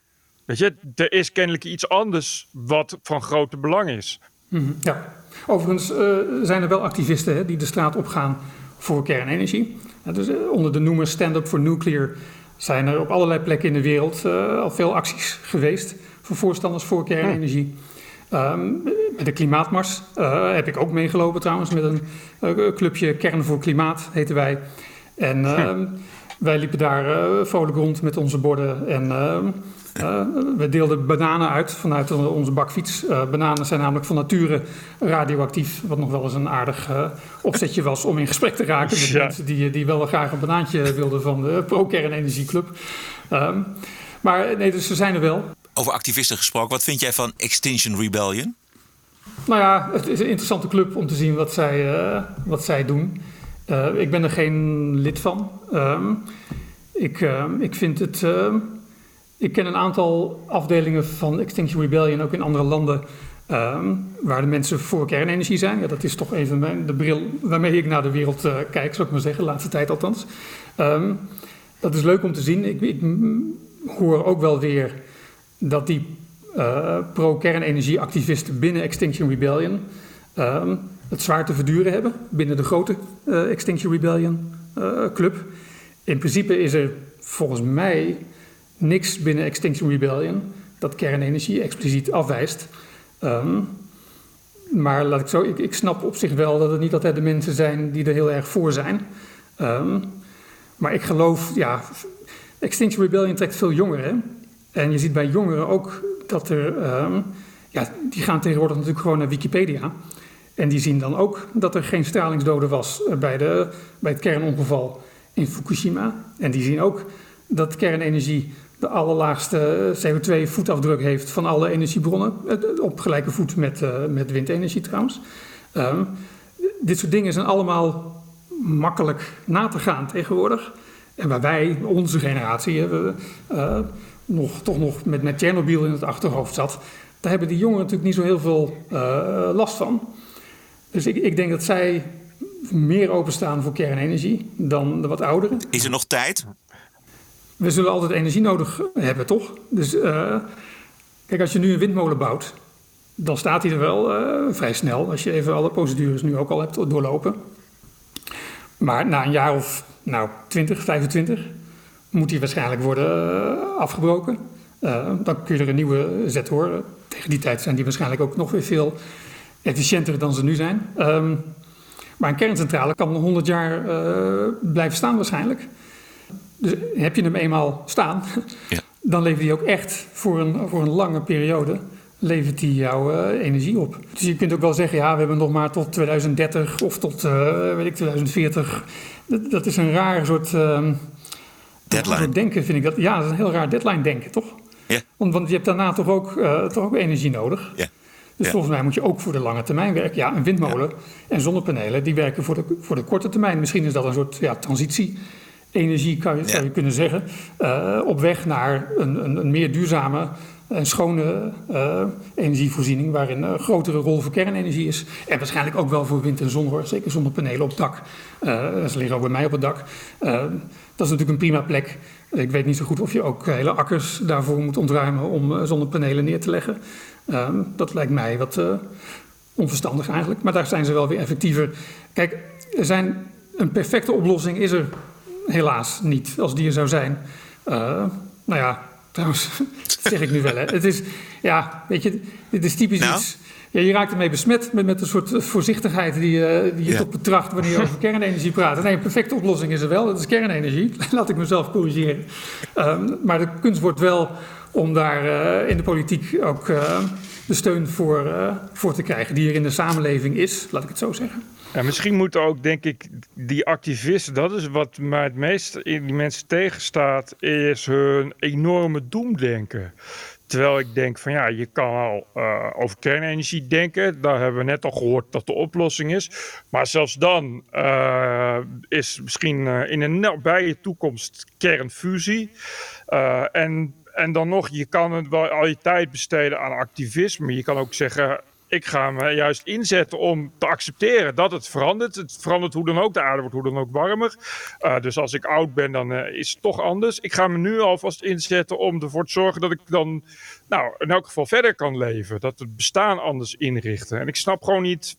weet je, er is kennelijk iets anders wat van grote belang is. Mm-hmm, ja, overigens uh, zijn er wel activisten hè, die de straat opgaan voor kernenergie. Ja, dus, uh, onder de noemer Stand Up for Nuclear zijn er op allerlei plekken in de wereld uh, al veel acties geweest voor voorstanders voor kernenergie. Um, met de klimaatmars uh, heb ik ook meegelopen trouwens met een uh, clubje Kern voor Klimaat heten wij. En uh, wij liepen daar uh, vrolijk rond met onze borden en we deelden bananen uit vanuit onze bakfiets. bananen zijn namelijk van nature radioactief, wat nog wel eens een aardig opzetje was om in gesprek te raken met ja. mensen die, die wel graag een banaantje wilden van de Pro-Kernenergieclub. Um, maar nee, dus ze zijn er wel. Over activisten gesproken, wat vind jij van Extinction Rebellion? Nou ja, het is een interessante club om te zien wat zij, uh, wat zij doen. Uh, ik ben er geen lid van. Um, ik, uh, ik vind het. ik ken een aantal afdelingen van Extinction Rebellion ook in andere landen. Waar de mensen voor kernenergie zijn. Ja, dat is toch even mijn, de bril waarmee ik naar de wereld kijk, zou ik maar zeggen, de laatste tijd althans. Dat is leuk om te zien. Ik, ik hoor ook wel weer dat die uh, pro-kernenergieactivisten binnen Extinction Rebellion uh, het zwaar te verduren hebben binnen de grote uh, Extinction Rebellion uh, club. In principe is er volgens mij niks binnen Extinction Rebellion dat kernenergie expliciet afwijst. Um, maar laat ik zo, ik, ik, snap op zich wel dat het niet altijd de mensen zijn die er heel erg voor zijn. Um, maar ik geloof, ja, Extinction Rebellion trekt veel jongeren. En je ziet bij jongeren ook dat er, um, ja, die gaan tegenwoordig natuurlijk gewoon naar Wikipedia. En die zien dan ook dat er geen stralingsdoden was eh, bij, de, bij het kernongeval in Fukushima. En die zien ook dat kernenergie de allerlaagste CO2-voetafdruk heeft van alle energiebronnen. Op gelijke voet met, uh, met windenergie trouwens. Um, dit soort dingen zijn allemaal makkelijk na te gaan tegenwoordig. En waar wij, onze generatie, hebben, nog, toch nog met, met Tsjernobyl in het achterhoofd zat, daar hebben die jongeren natuurlijk niet zo heel veel uh, last van. Dus ik, ik denk dat zij meer openstaan voor kernenergie dan de wat ouderen. Is er nog tijd? we zullen altijd energie nodig hebben, toch? Dus uh, kijk, als je nu een windmolen bouwt, dan staat hij er wel uh, vrij snel. Als je even alle procedures nu ook al hebt doorlopen. Maar na een jaar of nou, 20, 25 moet die waarschijnlijk worden uh, afgebroken. dan kun je er een nieuwe zetten hoor. Tegen die tijd zijn die waarschijnlijk ook nog weer veel efficiënter dan ze nu zijn. Um, maar een kerncentrale kan 100 jaar blijven staan waarschijnlijk. Dus heb je hem eenmaal staan, ja. dan levert hij ook echt voor een, voor een lange periode levert hij jouw uh, energie op. Dus je kunt ook wel zeggen, ja, we hebben nog maar tot 2030 of tot, weet ik, 2040. Dat, dat, is een raar soort... Deadline. Denken, vind ik dat. Ja, dat is een heel raar deadline denken, toch? Ja. Want, want je hebt daarna toch ook, uh, toch ook energie nodig. Ja. Dus ja. volgens mij moet je ook voor de lange termijn werken. Ja, een windmolen en zonnepanelen, die werken voor de, voor de korte termijn. Misschien is dat een soort ja, transitie energie, kan je, zou je kunnen zeggen, uh, op weg naar een, een, een, meer duurzame en schone uh, energievoorziening, waarin een grotere rol voor kernenergie is. En waarschijnlijk ook wel voor wind en zon, hoor. zeker zonnepanelen op dak. Uh, ze liggen ook bij mij op het dak. dat is natuurlijk een prima plek. Ik weet niet zo goed of je ook hele akkers daarvoor moet ontruimen om zonnepanelen neer te leggen. dat lijkt mij wat onverstandig eigenlijk, maar daar zijn ze wel weer effectiever. Kijk, er zijn, een perfecte oplossing is er helaas niet, als die er zou zijn. Nou ja, trouwens, dat zeg ik nu wel. Hè. Het is, ja, weet je, dit is typisch nou? iets. Ja, je raakt ermee besmet met, met een soort voorzichtigheid die, uh, die je ja. toch betracht wanneer je over kernenergie praat. Nee, een perfecte oplossing is er wel, dat is kernenergie. Laat ik mezelf corrigeren. Um, maar de kunst wordt wel om daar uh, in de politiek ook uh, de steun voor, voor te krijgen die er in de samenleving is, laat ik het zo zeggen. Ja, misschien moeten ook, denk ik, die activisten, dat is wat mij het meest in die mensen tegenstaat, is hun enorme doemdenken. Terwijl ik denk van ja, je kan al uh, over kernenergie denken. Daar hebben we net al gehoord dat de oplossing is. Maar zelfs dan uh, is misschien in een nabije toekomst kernfusie. en, en dan nog, je kan het wel al je tijd besteden aan activisme. Je kan ook zeggen, ik ga me juist inzetten om te accepteren dat het verandert. Het verandert hoe dan ook. De aarde wordt hoe dan ook warmer. Uh, dus als ik oud ben, dan uh, is het toch anders. Ik ga me nu alvast inzetten om ervoor te zorgen dat ik dan, nou, in elk geval verder kan leven. Dat het bestaan anders inrichten. En ik snap gewoon niet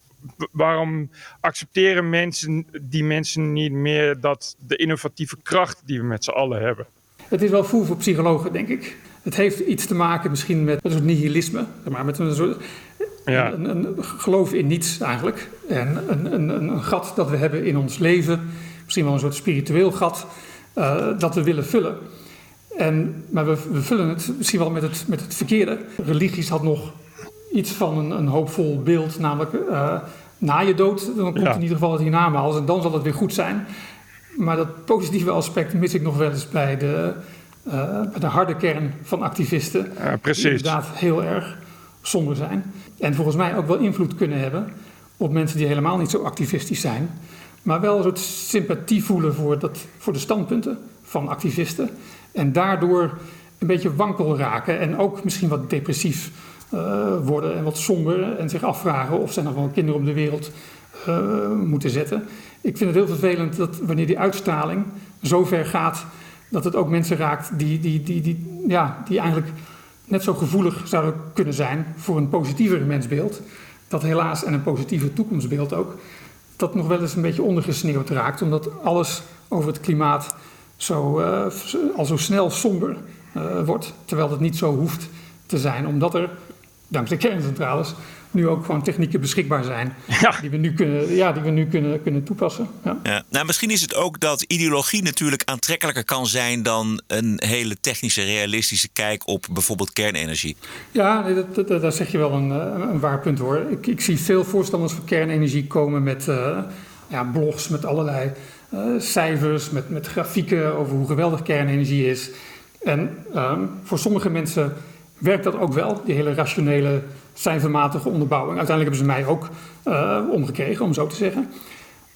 waarom accepteren mensen, die mensen niet meer dat de innovatieve kracht die we met z'n allen hebben. Het is wel voer voor psychologen, denk ik. Het heeft iets te maken misschien met een soort nihilisme. Maar met een soort ja. Een, een, geloof in niets eigenlijk. En een, een, een, gat dat we hebben in ons leven, misschien wel een soort spiritueel gat, uh, dat we willen vullen. En, maar we, we, vullen het misschien wel met het, met het verkeerde. Religies had nog iets van een, een hoopvol beeld, namelijk uh, na je dood, dan komt ja. in ieder geval het hiernamaals en dan zal het weer goed zijn. Maar dat positieve aspect mis ik nog wel eens bij de, uh, bij de harde kern van activisten. Ja, precies. Die inderdaad heel erg somber zijn. En volgens mij ook wel invloed kunnen hebben op mensen die helemaal niet zo activistisch zijn. Maar wel een soort sympathie voelen voor, dat, voor de standpunten van activisten. En daardoor een beetje wankel raken en ook misschien wat depressief uh, worden en wat somber. En zich afvragen of ze nog wel kinderen op de wereld uh, moeten zetten. Ik vind het heel vervelend dat wanneer die uitstraling zo ver gaat dat het ook mensen raakt die, die, die, die, ja, die eigenlijk net zo gevoelig zouden kunnen zijn voor een positiever mensbeeld. Dat helaas, en een positiever toekomstbeeld ook, dat nog wel eens een beetje ondergesneeuwd raakt. Omdat alles over het klimaat zo, uh, al zo snel somber uh, wordt. Terwijl het niet zo hoeft te zijn, omdat er, dankzij kerncentrales, nu ook gewoon technieken beschikbaar zijn ja. die we nu kunnen, ja, die we nu kunnen, kunnen toepassen. Ja. Ja. Nou, misschien is het ook dat ideologie natuurlijk aantrekkelijker kan zijn dan een hele technische, realistische kijk op bijvoorbeeld kernenergie. Ja, dat, dat, daar zeg je wel een, een waar punt hoor. Ik, ik, zie veel voorstanders van kernenergie komen met uh, ja, blogs met allerlei uh, cijfers, met, met grafieken over hoe geweldig kernenergie is. En um, voor sommige mensen werkt dat ook wel, die hele rationele cijfermatige onderbouwing. Uiteindelijk hebben ze mij ook uh, omgekregen, om zo te zeggen.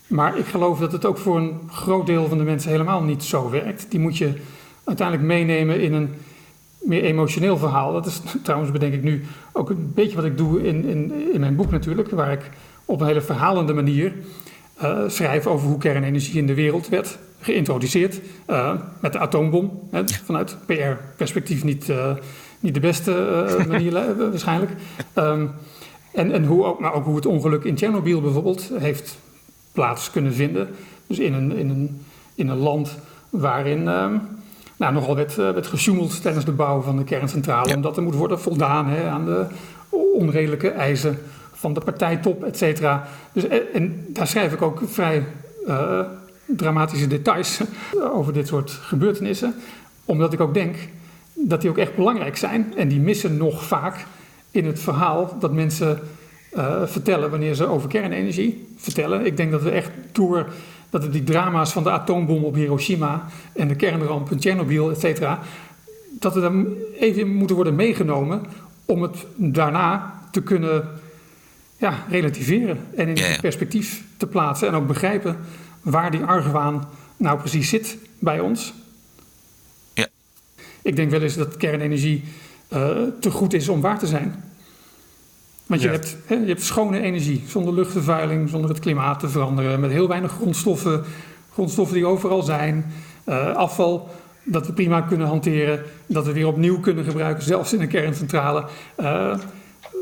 Maar ik geloof dat het ook voor een groot deel van de mensen helemaal niet zo werkt. Die moet je uiteindelijk meenemen in een meer emotioneel verhaal. Dat is trouwens, bedenk ik nu, ook een beetje wat ik doe in, in, in mijn boek natuurlijk. Waar ik op een hele verhalende manier uh, schrijf over hoe kernenergie in de wereld werd geïntroduceerd uh, met de atoombom. Hè, vanuit PR-perspectief niet, niet de beste uh, manier waarschijnlijk. Um, en, en hoe ook, maar ook hoe het ongeluk in Tsjernobyl bijvoorbeeld heeft plaats kunnen vinden. Dus in een, in een, in een land waarin um, nou, nogal werd, werd gesjoemeld tijdens de bouw van de kerncentrale. Ja. Omdat er moet worden voldaan hè, aan de onredelijke eisen van de partijtop, et cetera. Dus, en daar schrijf ik ook vrij uh, dramatische details over dit soort gebeurtenissen. Omdat ik ook denk dat die ook echt belangrijk zijn. En die missen nog vaak in het verhaal dat mensen uh, vertellen wanneer ze over kernenergie vertellen. Ik denk dat we echt door dat we die drama's van de atoombom op Hiroshima en de kernramp in Tsjernobyl, et cetera, dat we daar even moeten worden meegenomen om het daarna te kunnen ja, relativeren en in ja, ja. perspectief te plaatsen en ook begrijpen waar die argwaan nou precies zit bij ons. Ik denk wel eens dat kernenergie uh, te goed is om waar te zijn. Want je, ja. hebt, hè, je hebt schone energie, zonder luchtvervuiling, zonder het klimaat te veranderen, met heel weinig grondstoffen, grondstoffen die overal zijn, uh, afval dat we prima kunnen hanteren, dat we weer opnieuw kunnen gebruiken, zelfs in een kerncentrale. Uh,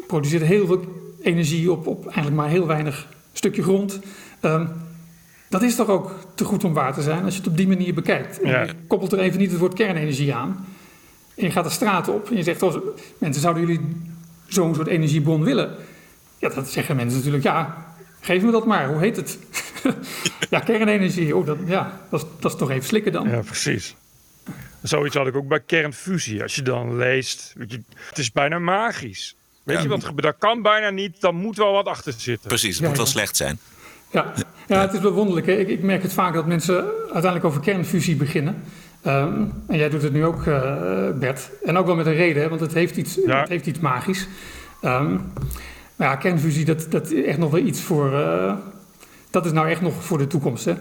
produceert heel veel energie op, op eigenlijk maar heel weinig stukje grond. Um, dat is toch ook te goed om waar te zijn als je het op die manier bekijkt. Koppelt er even niet het woord kernenergie aan. En je gaat de straat op en je zegt: oh, Mensen, zouden jullie zo'n soort energiebron willen? Ja, dat zeggen mensen natuurlijk: Ja, geef me dat maar. Hoe heet het? ja, kernenergie. Oh, dat, ja, dat, is, dat is toch even slikken dan. Ja, precies. Zoiets had ik ook bij kernfusie. Als je dan leest, weet je, het is bijna magisch. Weet ja. je, want dat kan bijna niet, dan moet wel wat achter zitten. Precies, het moet wel slecht zijn. Ja, ja het is wel wonderlijk. Hè? Ik, ik, merk het vaak dat mensen uiteindelijk over kernfusie beginnen. Um, en jij doet het nu ook, uh, Bert. En ook wel met een reden, hè? want het heeft iets, ja. het heeft iets magisch. Um, maar ja, kernfusie, dat, dat is echt nog wel iets voor... Uh, dat is nou echt nog voor de toekomst, hè?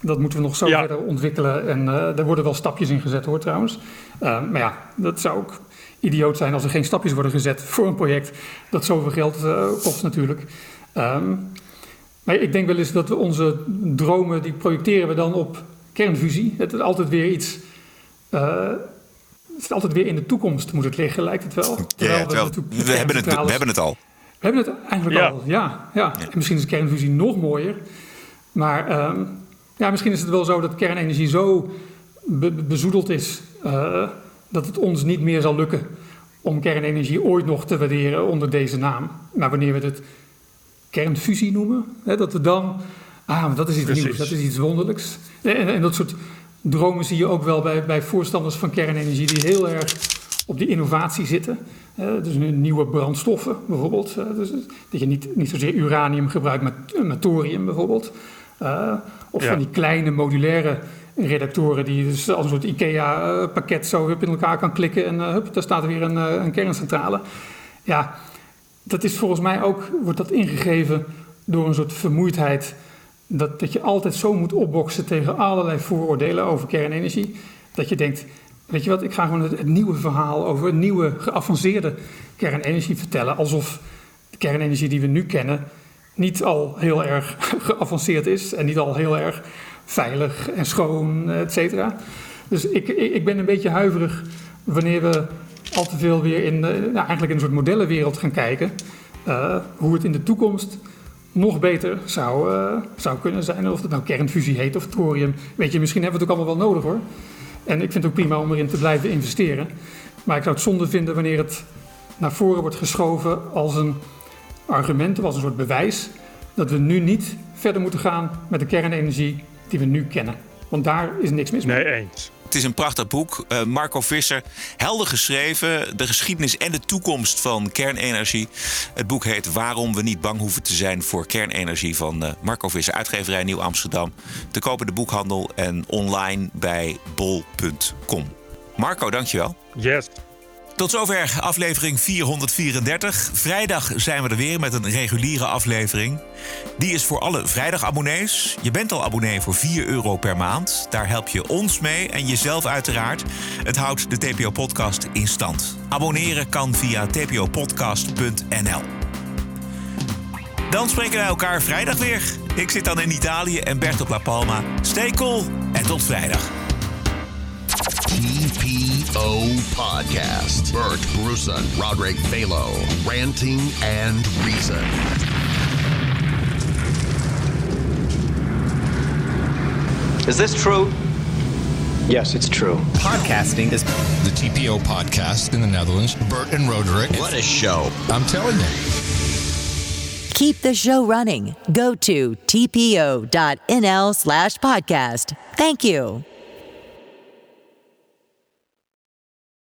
Dat moeten we nog zo ja. verder ontwikkelen. En uh, er worden wel stapjes in gezet, hoor, trouwens. Uh, maar ja, dat zou ook idioot zijn als er geen stapjes worden gezet voor een project dat zoveel geld kost natuurlijk. Um, maar ik denk wel eens dat we onze dromen, die projecteren we dan op kernfusie. Het is altijd weer iets... Uh, het is altijd weer in de toekomst moet het liggen, lijkt het wel. Ja, ja, terwijl, we, we, hebben het, we hebben het al. We hebben het eigenlijk ja. al, ja, ja. En misschien is kernfusie nog mooier. Maar um, ja, misschien is het wel zo dat kernenergie zo be bezoedeld is... Uh, dat het ons niet meer zal lukken om kernenergie ooit nog te waarderen onder deze naam. Maar wanneer we het kernfusie noemen, hè, dat we dan, ah, dat is iets Precies. nieuws, dat is iets wonderlijks. En, en, dat soort dromen zie je ook wel bij, bij voorstanders van kernenergie die heel erg op die innovatie zitten. Uh, dus nieuwe brandstoffen bijvoorbeeld. Uh, dus, dat je niet, niet zozeer uranium gebruikt, maar, maar thorium bijvoorbeeld. Uh, of ja. van die kleine modulaire redactoren die dus als een soort IKEA-pakket zo in elkaar kan klikken en hup, daar staat er weer een, een, kerncentrale. Ja, dat is volgens mij ook, wordt dat ingegeven door een soort vermoeidheid. Dat, dat je altijd zo moet opboksen tegen allerlei vooroordelen over kernenergie. Dat je denkt, weet je wat, ik ga gewoon het, nieuwe verhaal over nieuwe geavanceerde kernenergie vertellen. Alsof de kernenergie die we nu kennen niet al heel erg geavanceerd is en niet al heel erg veilig en schoon, et cetera. Dus ik, ik ben een beetje huiverig wanneer we al te veel weer in, nou, eigenlijk in een soort modellenwereld gaan kijken. Uh, hoe het in de toekomst nog beter zou, uh, zou kunnen zijn. Of het nou kernfusie heet of thorium. Weet je, misschien hebben we het ook allemaal wel nodig hoor. En ik vind het ook prima om erin te blijven investeren. Maar ik zou het zonde vinden wanneer het naar voren wordt geschoven als een argument of als een soort bewijs dat we nu niet verder moeten gaan met de kernenergie die we nu kennen. Want daar is niks mis mee. Nee, eens. Het is een prachtig boek. Uh, Marco Visser, helder geschreven. De geschiedenis en de toekomst van kernenergie. Het boek heet Waarom we niet bang hoeven te zijn voor kernenergie van uh, Marco Visser. Uitgeverij Nieuw Amsterdam. Te kopen de boekhandel en online bij bol.com. Marco, dankjewel. Yes. Tot zover aflevering 434. Vrijdag zijn we er weer met een reguliere aflevering. Die is voor alle vrijdagabonnees. Je bent al abonnee voor 4 euro per maand. Daar help je ons mee en jezelf uiteraard. Het houdt de TPO-podcast in stand. Abonneren kan via tpopodcast.nl. Dan spreken wij elkaar vrijdag weer. Ik zit dan in Italië en Bert op La Palma. Stay cool en tot vrijdag. TPO Podcast. Bert Bruson, Roderick Balo. Ranting and Reason. Is this true? Yes, it's true. Podcasting is the TPO podcast in the Netherlands. Bert and Roderick. What a show. I'm telling you. Keep the show running. Go to tpo.nl slash podcast. Thank you.